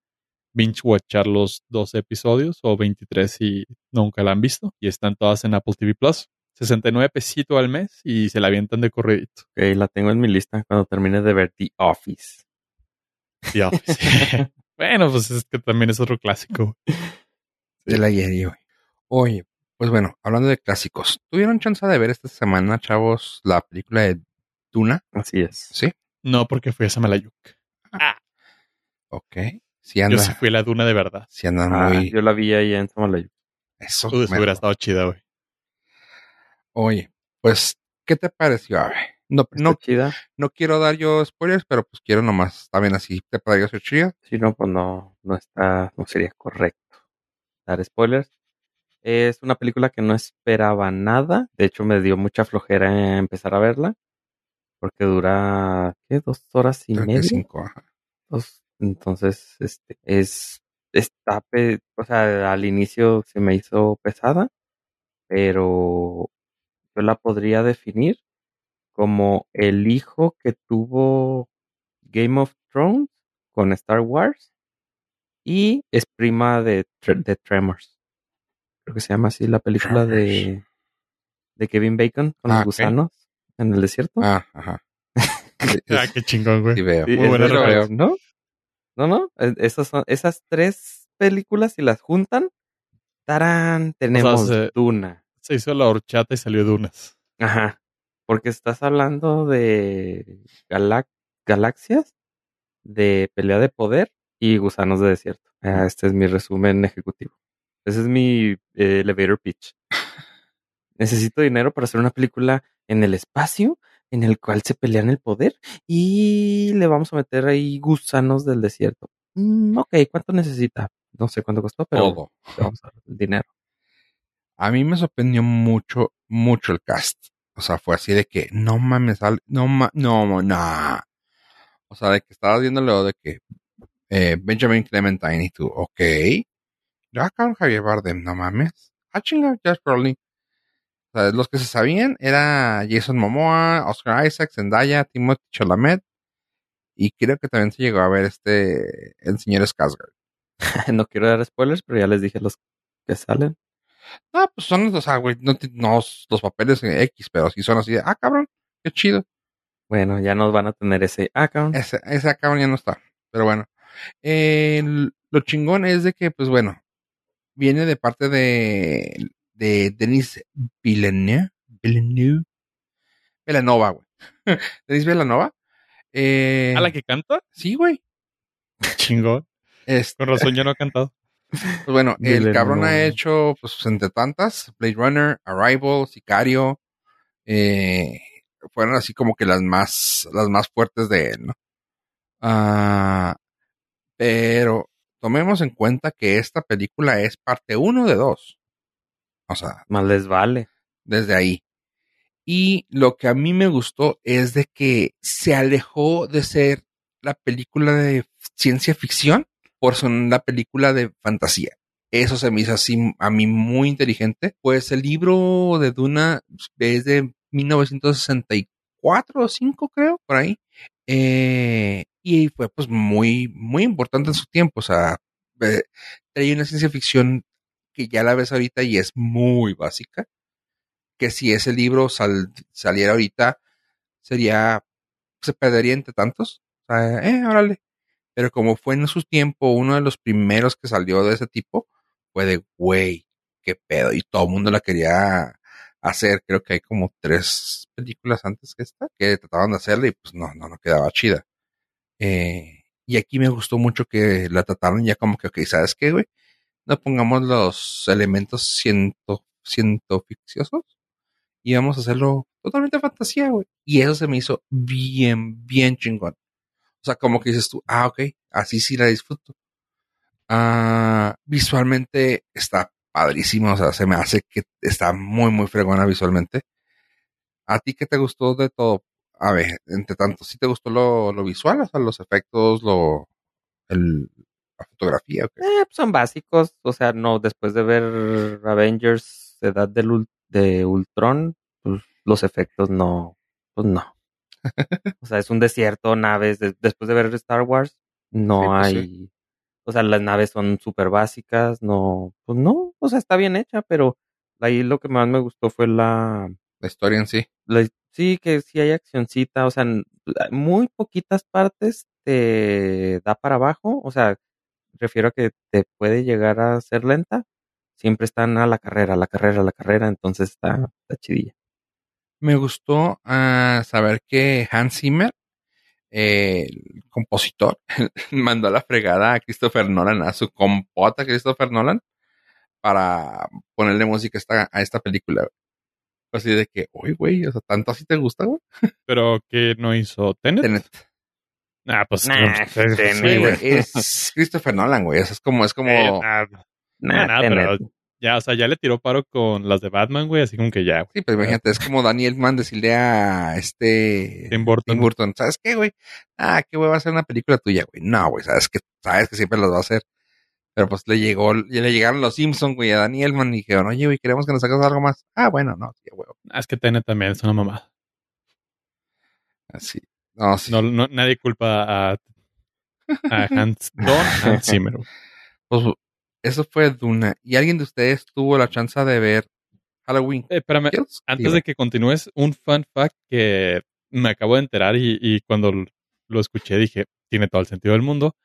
binge watchar los 12 episodios o 23 si nunca la han visto y están todas en Apple TV Plus. 69 pesito al mes y se la avientan de corredito. ok, la tengo en mi lista cuando termine de ver The Office. The Office. bueno, pues es que también es otro clásico. De la Yeri, güey. Oye, pues bueno, hablando de clásicos, ¿tuvieron chance de ver esta semana, chavos, la película de Duna? Así es. Sí. No porque fui a Samalayuk. Ok. Sí Yo anda, sí fui a la duna de verdad. sí andan Ah, muy... yo la vi ahí en Samalayuca. Eso. Uy, hubiera estado chida, güey. Oye, pues, ¿qué te pareció? A ver, no, Está no, chida. no quiero dar yo spoilers, pero pues quiero nomás, también así, ¿te pareció chida? Si no, pues no, no está, no sería correcto dar spoilers. Es una película que no esperaba nada. De hecho, me dio mucha flojera empezar a verla. Porque dura, ¿qué? Dos horas y media. 35, ajá. Dos. Entonces, este, es, está, o sea, al inicio se me hizo pesada, pero yo la podría definir como el hijo que tuvo Game of Thrones con Star Wars y es prima de, de Tremors. Creo que se llama así la película de, de Kevin Bacon con Ah, los ok. gusanos en el desierto. Ah, ajá. Ah, qué chingón, güey. sí veo. Muy buena referencia. ¿No? No, no. es- Esas, son, esas tres películas, si las juntan, tarán, tenemos se- Duna. Se hizo la horchata y salió dunas. Ajá. Porque estás hablando de galac- galaxias, de pelea de poder y gusanos de desierto. Ah, este es mi resumen ejecutivo. Ese es mi eh, elevator pitch. Necesito dinero para hacer una película en el espacio en el cual se pelean el poder y le vamos a meter ahí gusanos del desierto. Mm, ok, ¿cuánto necesita? No sé cuánto costó, pero Todo. vamos a dar el dinero. A mí me sorprendió mucho, mucho el cast. O sea, fue así de que no mames, al- no ma, no, no. O sea, de que estabas viendo lo de que eh, Benjamin Clementine y tú, ok. Ya acá Javier Bardem, no mames. Ah, chinga, Josh Brolin. O sea, los que se sabían era Jason Momoa, Oscar Isaac, Zendaya, Timothy Chalamet. Y creo que también se llegó a ver este, el señor Skarsgård. no quiero dar spoilers, pero ya les dije los que salen. No, pues son, o sea, güey, no, ti- no los papeles en X, pero sí son así de, ah, cabrón, qué chido. Bueno, ya nos van a tener ese account. Ese, ese cabrón ya no está. Pero bueno, Eh, lo chingón es de que, pues bueno, viene de parte de, de Denis Villeneuve. Villeneuve. Villanova, güey. Denis Villanova. Eh, ¿A la que canta? Sí, güey. Chingón. Este, Con razón ya no ha cantado. Pues bueno, el cabrón ha hecho, pues, entre tantas, Blade Runner, Arrival, Sicario, eh, fueron así como que las más, las más fuertes de él, ¿no? Ah, pero tomemos en cuenta que esta película es parte uno de dos. O sea, Más les vale. desde ahí. Y lo que a mí me gustó es de que se alejó de ser la película de ciencia ficción por una película de fantasía. Eso se me hizo así a mí muy inteligente. Pues el libro de Duna es de 1964 o 5 creo, por ahí. Eh, y fue pues muy, muy importante en su tiempo. O sea, traía una ciencia ficción que ya la ves ahorita y es muy básica. Que si ese libro sal- saliera ahorita, sería, se perdería entre tantos. O sea, eh, órale. Pero como fue en su tiempo uno de los primeros que salió de ese tipo, fue de, güey, qué pedo. Y todo el mundo la quería hacer. Creo que hay como tres películas antes que esta que trataban de hacerla y pues no, no, no quedaba chida. Eh, y aquí me gustó mucho que la trataron ya como que, ok, ¿sabes qué, güey? No pongamos los elementos ciento, cientoficciosos y vamos a hacerlo totalmente fantasía, güey. Y eso se me hizo bien, bien chingón. O sea, como que dices tú, ah, ok, así sí la disfruto. Ah, visualmente está padrísimo, o sea, se me hace que está muy, muy fregona visualmente. ¿A ti qué te gustó de todo? A ver, entre tanto, ¿sí te gustó lo, lo visual? O sea, los efectos, lo, el, la fotografía. Eh, pues son básicos. O sea, no, después de ver Avengers, Edad del de Ultron, pues los efectos no, pues no. o sea, es un desierto, naves. de- después de ver Star Wars, no Sí, pues, hay. O sea, las naves son súper básicas, no, pues no, o sea, está bien hecha, pero ahí lo que más me gustó fue la, La historia en sí. la- sí, que sí hay accioncita, o sea, muy poquitas partes te da para abajo, o sea, refiero a que te puede llegar a ser lenta, siempre están a la carrera, a la carrera, a la carrera, entonces está, está chidilla. Me gustó ah, saber que Hans Zimmer, eh, el compositor, mandó a la fregada a Christopher Nolan, a su compota Christopher Nolan, para ponerle música a esta, a esta película. Así de que, uy, güey, o sea, tanto así te gusta, güey. Pero que no hizo Tenet. Tenet. Ah, pues. Nah, sí, Tenet. Sí, es Christopher Nolan, güey. Eso es como, es como, Eh, nah, Nah, pero ya, o sea, ya le tiró paro con las de Batman, güey, así como que ya, güey. sí, pues imagínate, es como Daniel Mann decirle a este Tim Burton. Tim Burton, ¿sabes qué, güey? Ah, qué güey va a ser una película tuya, güey. No, güey, sabes que, sabes que siempre las va a hacer. Pero pues le llegó, ya le llegaron los Simpsons, güey, a Daniel Mann y dijeron, oye, güey, queremos que nos hagas algo más. Ah, bueno, no, sí, güey. Ah, es que Tenet también es una mamá. Así. No, sí. No, no- nadie culpa a, a Hans, Don Hans Zimmer. güey. Pues, eso fue Duna. ¿Y alguien de ustedes tuvo la chance de ver Halloween Eh, espérame, Kills? antes de que continúes, un fun fact que me acabo de enterar y, y cuando lo escuché dije, tiene todo el sentido del mundo.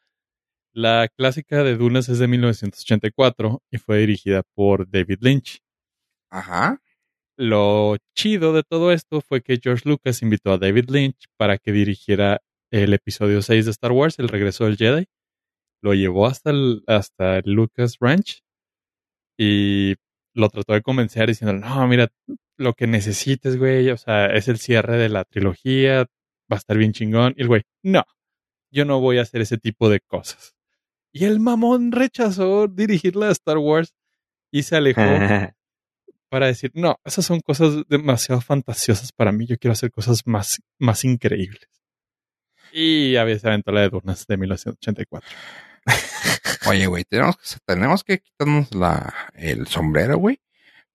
La clásica de Dunas es de 1984 y fue dirigida por David Lynch. Ajá. Lo chido de todo esto fue que George Lucas invitó a David Lynch para que dirigiera el episodio 6 de Star Wars, El regreso del Jedi. Lo llevó hasta el, hasta Lucas Ranch y lo trató de convencer diciendo, no, mira, lo que necesites, güey, o sea, es el cierre de la trilogía, va a estar bien chingón. Y el güey, no, yo no voy a hacer ese tipo de cosas. Y el mamón rechazó dirigirla a Star Wars y se alejó para decir, no, esas son cosas demasiado fantasiosas para mí, yo quiero hacer cosas más, más increíbles. Y a veces aventó la de Dunas de 1984. Oye, güey, tenemos que, tenemos que quitarnos la, el sombrero, güey.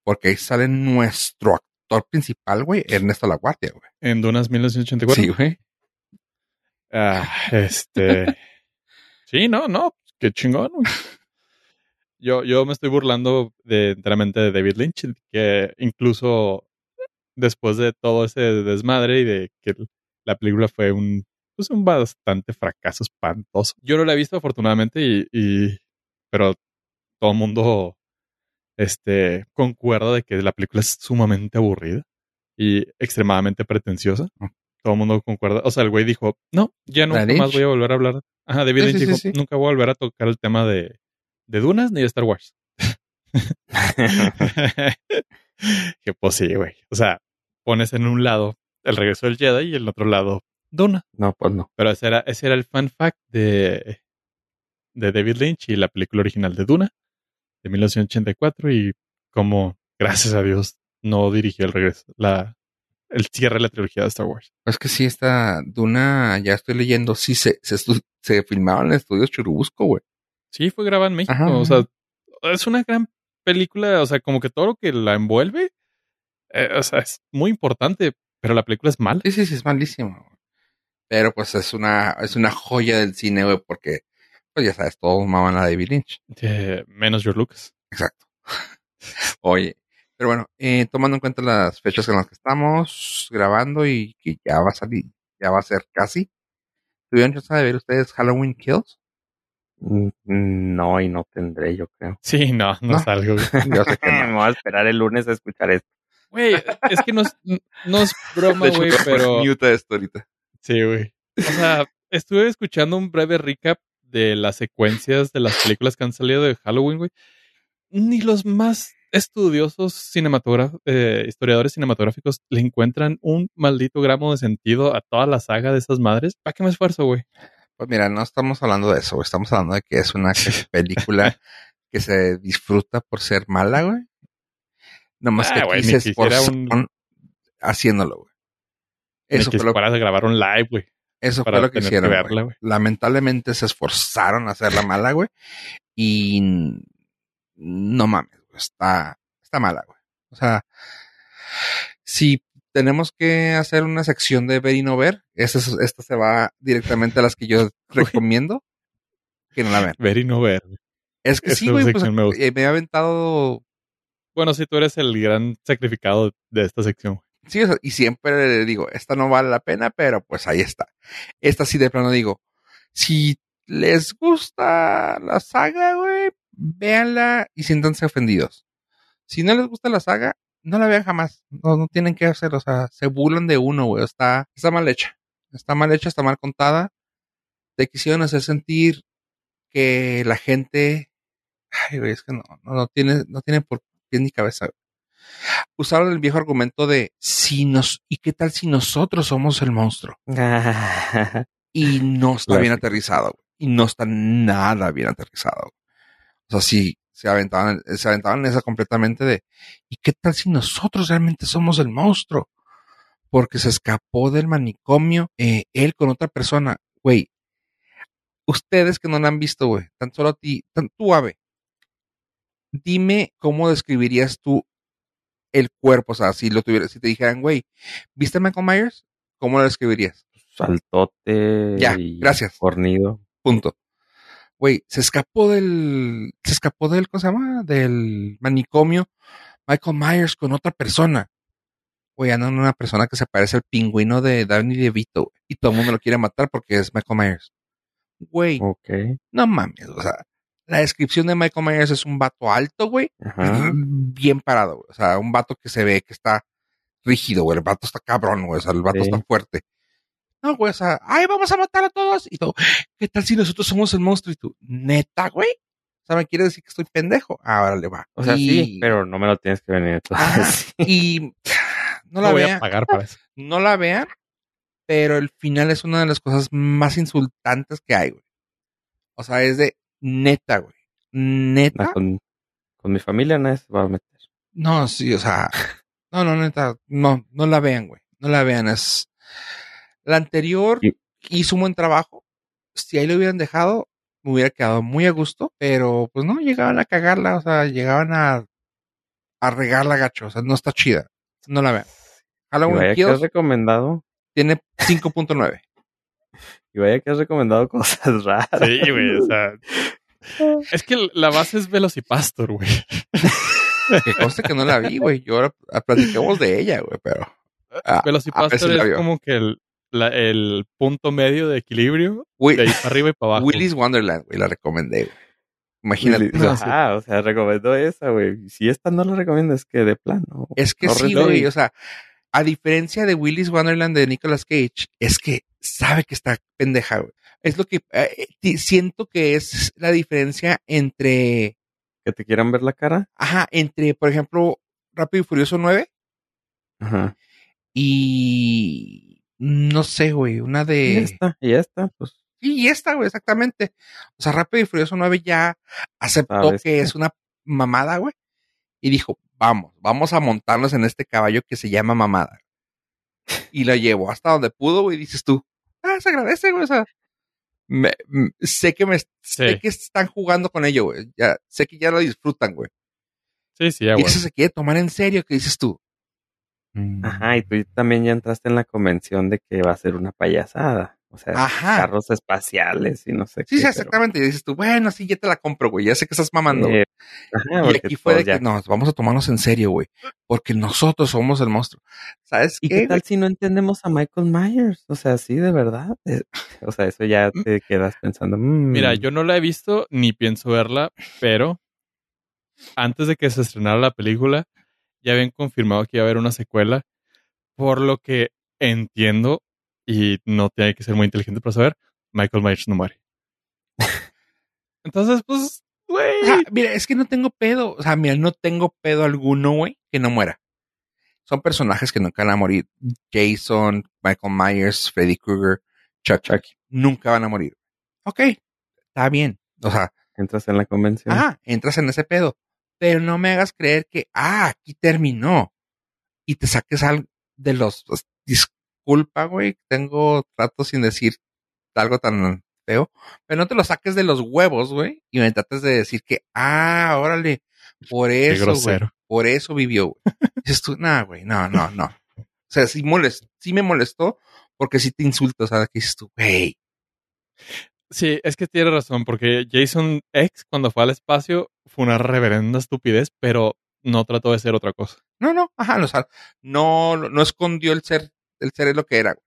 Porque ahí sale nuestro actor principal, güey, Ernesto La Guardia, güey. En Dunas 1984. Sí, güey. Ah, este. sí, no, no, qué chingón, güey. Yo, yo me estoy burlando de, enteramente de David Lynch, que incluso después de todo ese desmadre y de que la película fue un, pues un bastante fracaso espantoso. Yo no la he visto afortunadamente y, y pero todo el mundo este, concuerda de que la película es sumamente aburrida y extremadamente pretenciosa. Mm. Todo el mundo concuerda. O sea, el güey dijo, no, ya nunca más voy a volver a hablar. Ajá, David Sí, Lynch sí, dijo, sí, sí. nunca voy a volver a tocar el tema de, de Dunas ni de Star Wars. que pues sí, güey. O sea, pones en un lado el regreso del Jedi y en el otro lado Duna. no, pues no. Pero ese era, ese era el fun fact de, de David Lynch y la película original de Duna de 1984 y como, gracias a Dios, no dirigió el regreso, la, el cierre de la trilogía de Star Wars. Es que sí, esta Duna, ya estoy leyendo, sí se, se, se filmaban en estudios Churubusco, güey. Sí, fue grabada en México. Ajá. O sea, es una gran película. O sea, como que todo lo que la envuelve, eh, o sea, es muy importante, pero la película es mala. Sí, sí, sí, es malísimo. Pero pues es una, es una joya del cine, güey, porque, pues ya sabes, todos maman a David Lynch. Eh, menos George Lucas. Exacto. Oye, pero bueno, eh, tomando en cuenta las fechas en las que estamos grabando y que ya va a salir, ya va a ser casi. ¿Tuvieron chance de ver ustedes Halloween Kills? Mm, No, y no tendré, yo creo. Sí, no, no, No. salgo. güey. Yo sé que Me voy a esperar el lunes a escuchar esto. Güey, es que no es, no es broma, güey, pero... mute esto ahorita. Sí, güey. O sea, estuve escuchando un breve recap de las secuencias de las películas que han salido de Halloween, güey. Ni los más estudiosos cinematógrafos, historiadores cinematográficos le encuentran un maldito gramo de sentido a toda la saga de esas madres. ¿Para qué me esfuerzo, güey? Pues mira, no estamos hablando de eso, güey. Estamos hablando de que es una película que se disfruta por ser mala, güey. Nomás que Ah, güey, aquí ni se que hiciera esforzaron un- haciéndolo, güey. Eso que fue lo, a grabar un live, güey. eso fue lo que que hicieron, verla. Lamentablemente se esforzaron a hacerla mala, güey. Y no mames, güey. Está, está mala, güey. O sea, si tenemos que hacer una sección de ver y no ver, esta, es- esta se va directamente a las que yo recomiendo que no la vean. Ver y no ver. Es que sí, güey, pues me eh, me he aventado, Bueno, si tú eres el gran sacrificado de esta sección. Y siempre digo, esta no vale la pena, pero pues ahí está. Esta sí de plano digo, si les gusta la saga, güey, véanla y siéntanse ofendidos. Si no les gusta la saga, no la vean jamás. No, no tienen que hacer, o sea, se burlan de uno, güey. Está, está mal hecha. Está mal hecha, está mal contada. Te quisieron hacer sentir que la gente, ay, güey, es que no, no, no tiene, no tiene por pie ni cabeza. güey. Usaron el viejo argumento de si nos, ¿y qué tal si nosotros somos el monstruo? Y no está bien aterrizado. Y no está nada bien aterrizado. O sea, sí, se aventaban, se aventaban esa completamente de, ¿y qué tal si nosotros realmente somos el monstruo? Porque se escapó del manicomio, eh, él con otra persona. Güey, ustedes que no la han visto, güey, tan solo a ti, tan, tú, Ave, dime cómo describirías tú el cuerpo, o sea, si lo tuvieras, si te dijeran, güey, ¿viste a Michael Myers? ¿Cómo lo describirías? Saltote. Ya, y gracias. Fornido. Punto. Güey, se escapó del, se escapó del, ¿cómo se llama? Del manicomio Michael Myers con otra persona. Güey, andan una persona que se parece al pingüino de Danny DeVito. Y todo el mundo lo quiere matar porque es Michael Myers. Güey, Ok. no mames, o sea, la descripción de Michael Myers es un vato alto, güey, bien parado, güey. O sea, un vato que se ve que está rígido, güey. El vato está cabrón, güey. O sea, el vato Sí. está fuerte. No, güey, o sea, ay, vamos a matar a todos. Y todo, ¿qué tal si nosotros somos el monstruo? Y tú, neta, güey. O sea, me quiere decir que estoy pendejo. Ahora le va. O sea, Y- sí, pero no me lo tienes que venir. Entonces, Y no No, la voy a vean, pagar para eso. no la vean, pero el final es una de las cosas más insultantes que hay, güey. O sea, es de neta, güey. Neta. con, con mi familia nadie se va a meter. No, sí, o sea, no, no, neta, no, no la vean, güey. No la vean, es... La anterior Y- hizo un buen trabajo. Si ahí lo hubieran dejado, me hubiera quedado muy a gusto, pero pues no, llegaban a cagarla, o sea, llegaban a, a regarla gacho, o sea, no está chida. No la vean. Halloween Kills recomendado. tiene 5.9. Y vaya que has recomendado cosas raras. Sí, güey, o sea. Es que la base es Velocipastor, güey. Que conste que no la vi, güey. Yo ahora platicamos de ella, güey, pero... ah, a Velocipastor si es como que el, la- el punto medio de equilibrio de ahí para arriba y para abajo. Willy's Wonderland, güey, la recomendé, güey. Imagínate. No, sí. Ah, o sea, recomendó esa, güey. Si esta no la recomiendo, es que de plano. Es que sí, güey. O sea, a diferencia de Willy's Wonderland de Nicolas Cage, es que sabe que está pendeja, güey. Es lo que eh, siento que es la diferencia entre, Que te quieran ver la cara. ajá, entre, por ejemplo, Rápido y Furioso 9 Ajá. y no sé, güey, una Y de, y ya está, pues. Sí, y esta, güey, exactamente. O sea, Rápido y Furioso 9 ya aceptó ¿Sabes que qué? es una mamada, güey. Y dijo, vamos, vamos a montarnos en este caballo que se llama mamada. Y lo llevó hasta donde pudo, güey, y dices tú, ah, se agradece, güey, o sea, me- sé que me sé que están jugando con ello, güey. Ya, sé que ya lo disfrutan, güey. sí, sí, ya, y güey. eso se quiere tomar en serio, que dices tú. Mm. Ajá, y tú también ya entraste en la convención de que va a ser una payasada. O sea, Ajá. carros espaciales y no sé Sí, qué. sí, pero- exactamente. Y dices tú, bueno, sí, ya te la compro, güey. Ya sé que estás mamando. Eh, ajá, y aquí fue de que nos vamos a tomarnos en serio, güey. Porque nosotros somos el monstruo. ¿Sabes ¿Y qué? qué tal si no entendemos a Michael Myers? O sea, sí, de verdad. Eh, O sea, eso ya Mm. te quedas pensando. mm, Mira, yo no la he visto ni pienso verla, pero antes de que se estrenara la película, ya habían confirmado que iba a haber una secuela, por lo que entiendo, y no tiene que ser muy inteligente para saber, Michael Myers no muere. Entonces, pues, güey. O sea, mira, es que no tengo pedo. O sea, mira, no tengo pedo alguno, güey, que no muera. Son personajes que nunca van a morir. Jason, Michael Myers, Freddy Krueger, Chuck, Chucky. nunca van a morir. Ok, está bien. O sea, Entras en la convención. ah, entras en ese pedo. Pero no me hagas creer que, ah, aquí terminó. Y te saques algo de los. pues, disculpa, güey, tengo trato sin decir algo tan feo. Pero no te lo saques de los huevos, güey. Y me trates de decir que, ah, órale, por eso, güey. Por eso vivió, güey. Dices tú, nah, güey, no, no, no. O sea, sí, molest, sí me molestó porque sí te insulto. O sea, que dices tú, güey. Sí, es que tiene razón, porque Jason X, cuando fue al espacio, fue una reverenda estupidez, pero no trató de ser otra cosa. No, no, ajá, o sea, no, no escondió el ser, el ser es lo que era, güey.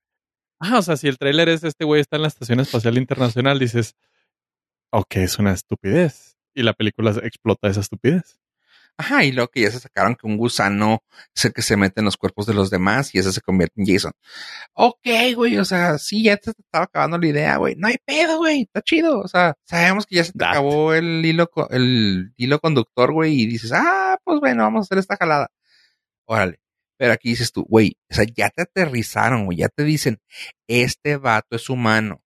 Ah, o sea, si el tráiler es este güey está en la Estación Espacial Internacional, dices, ok, es una estupidez. Y la película explota esa estupidez. Ajá, y luego que ya se sacaron que un gusano es el que se mete en los cuerpos de los demás y ese se convierte en Jason. Ok, güey, o sea, sí, ya te estaba acabando la idea, güey. No hay pedo, güey, está chido. O sea, sabemos que ya se te acabó el hilo, el hilo conductor, güey, y dices, ah, pues bueno, vamos a hacer esta jalada. Órale. Pero aquí dices tú, güey, o sea, ya te aterrizaron, güey, ya te dicen, este vato es humano.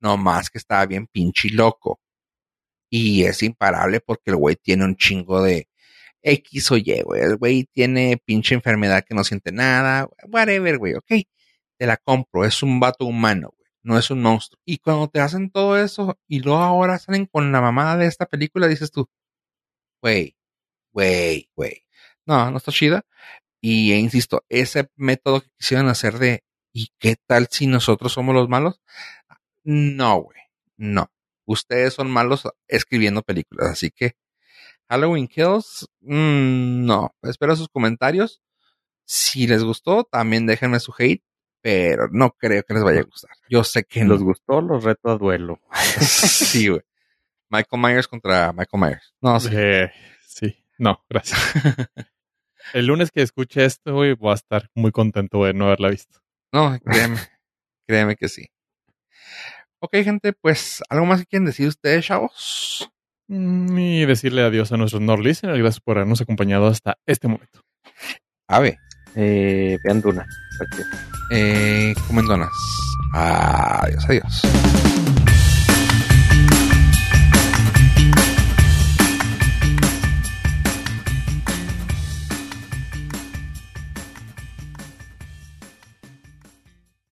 No más que estaba bien pinche loco. Y es imparable porque el güey tiene un chingo de X o Y, güey. El güey tiene pinche enfermedad que no siente nada. Whatever, güey, ok. Te la compro. Es un vato humano, güey. No es un monstruo. Y cuando te hacen todo eso y luego ahora salen con la mamada de esta película, dices tú, güey, güey, güey. No, no está chida. Y eh, insisto, ese método que quisieron hacer de ¿y qué tal si nosotros somos los malos? No, güey. No. Ustedes son malos escribiendo películas, así que Halloween Kills, mm, no. Espero sus comentarios. Si les gustó, también déjenme su hate, pero no creo que les vaya a gustar. Yo sé que ¿Los no. gustó? Los reto a duelo. sí, güey. Michael Myers contra Michael Myers. No, sí. Eh, sí, no, gracias. El lunes que escuche esto, güey, voy a estar muy contento de no haberla visto. No, créeme. créeme que sí. Ok, gente, pues, ¿algo más que quieren decir ustedes, chavos? Mm, Y decirle adiós a nuestros Nord listeners. Gracias por habernos acompañado hasta este momento. A ver, Eh, vean Duna. Eh, comen donas. Adiós, adiós.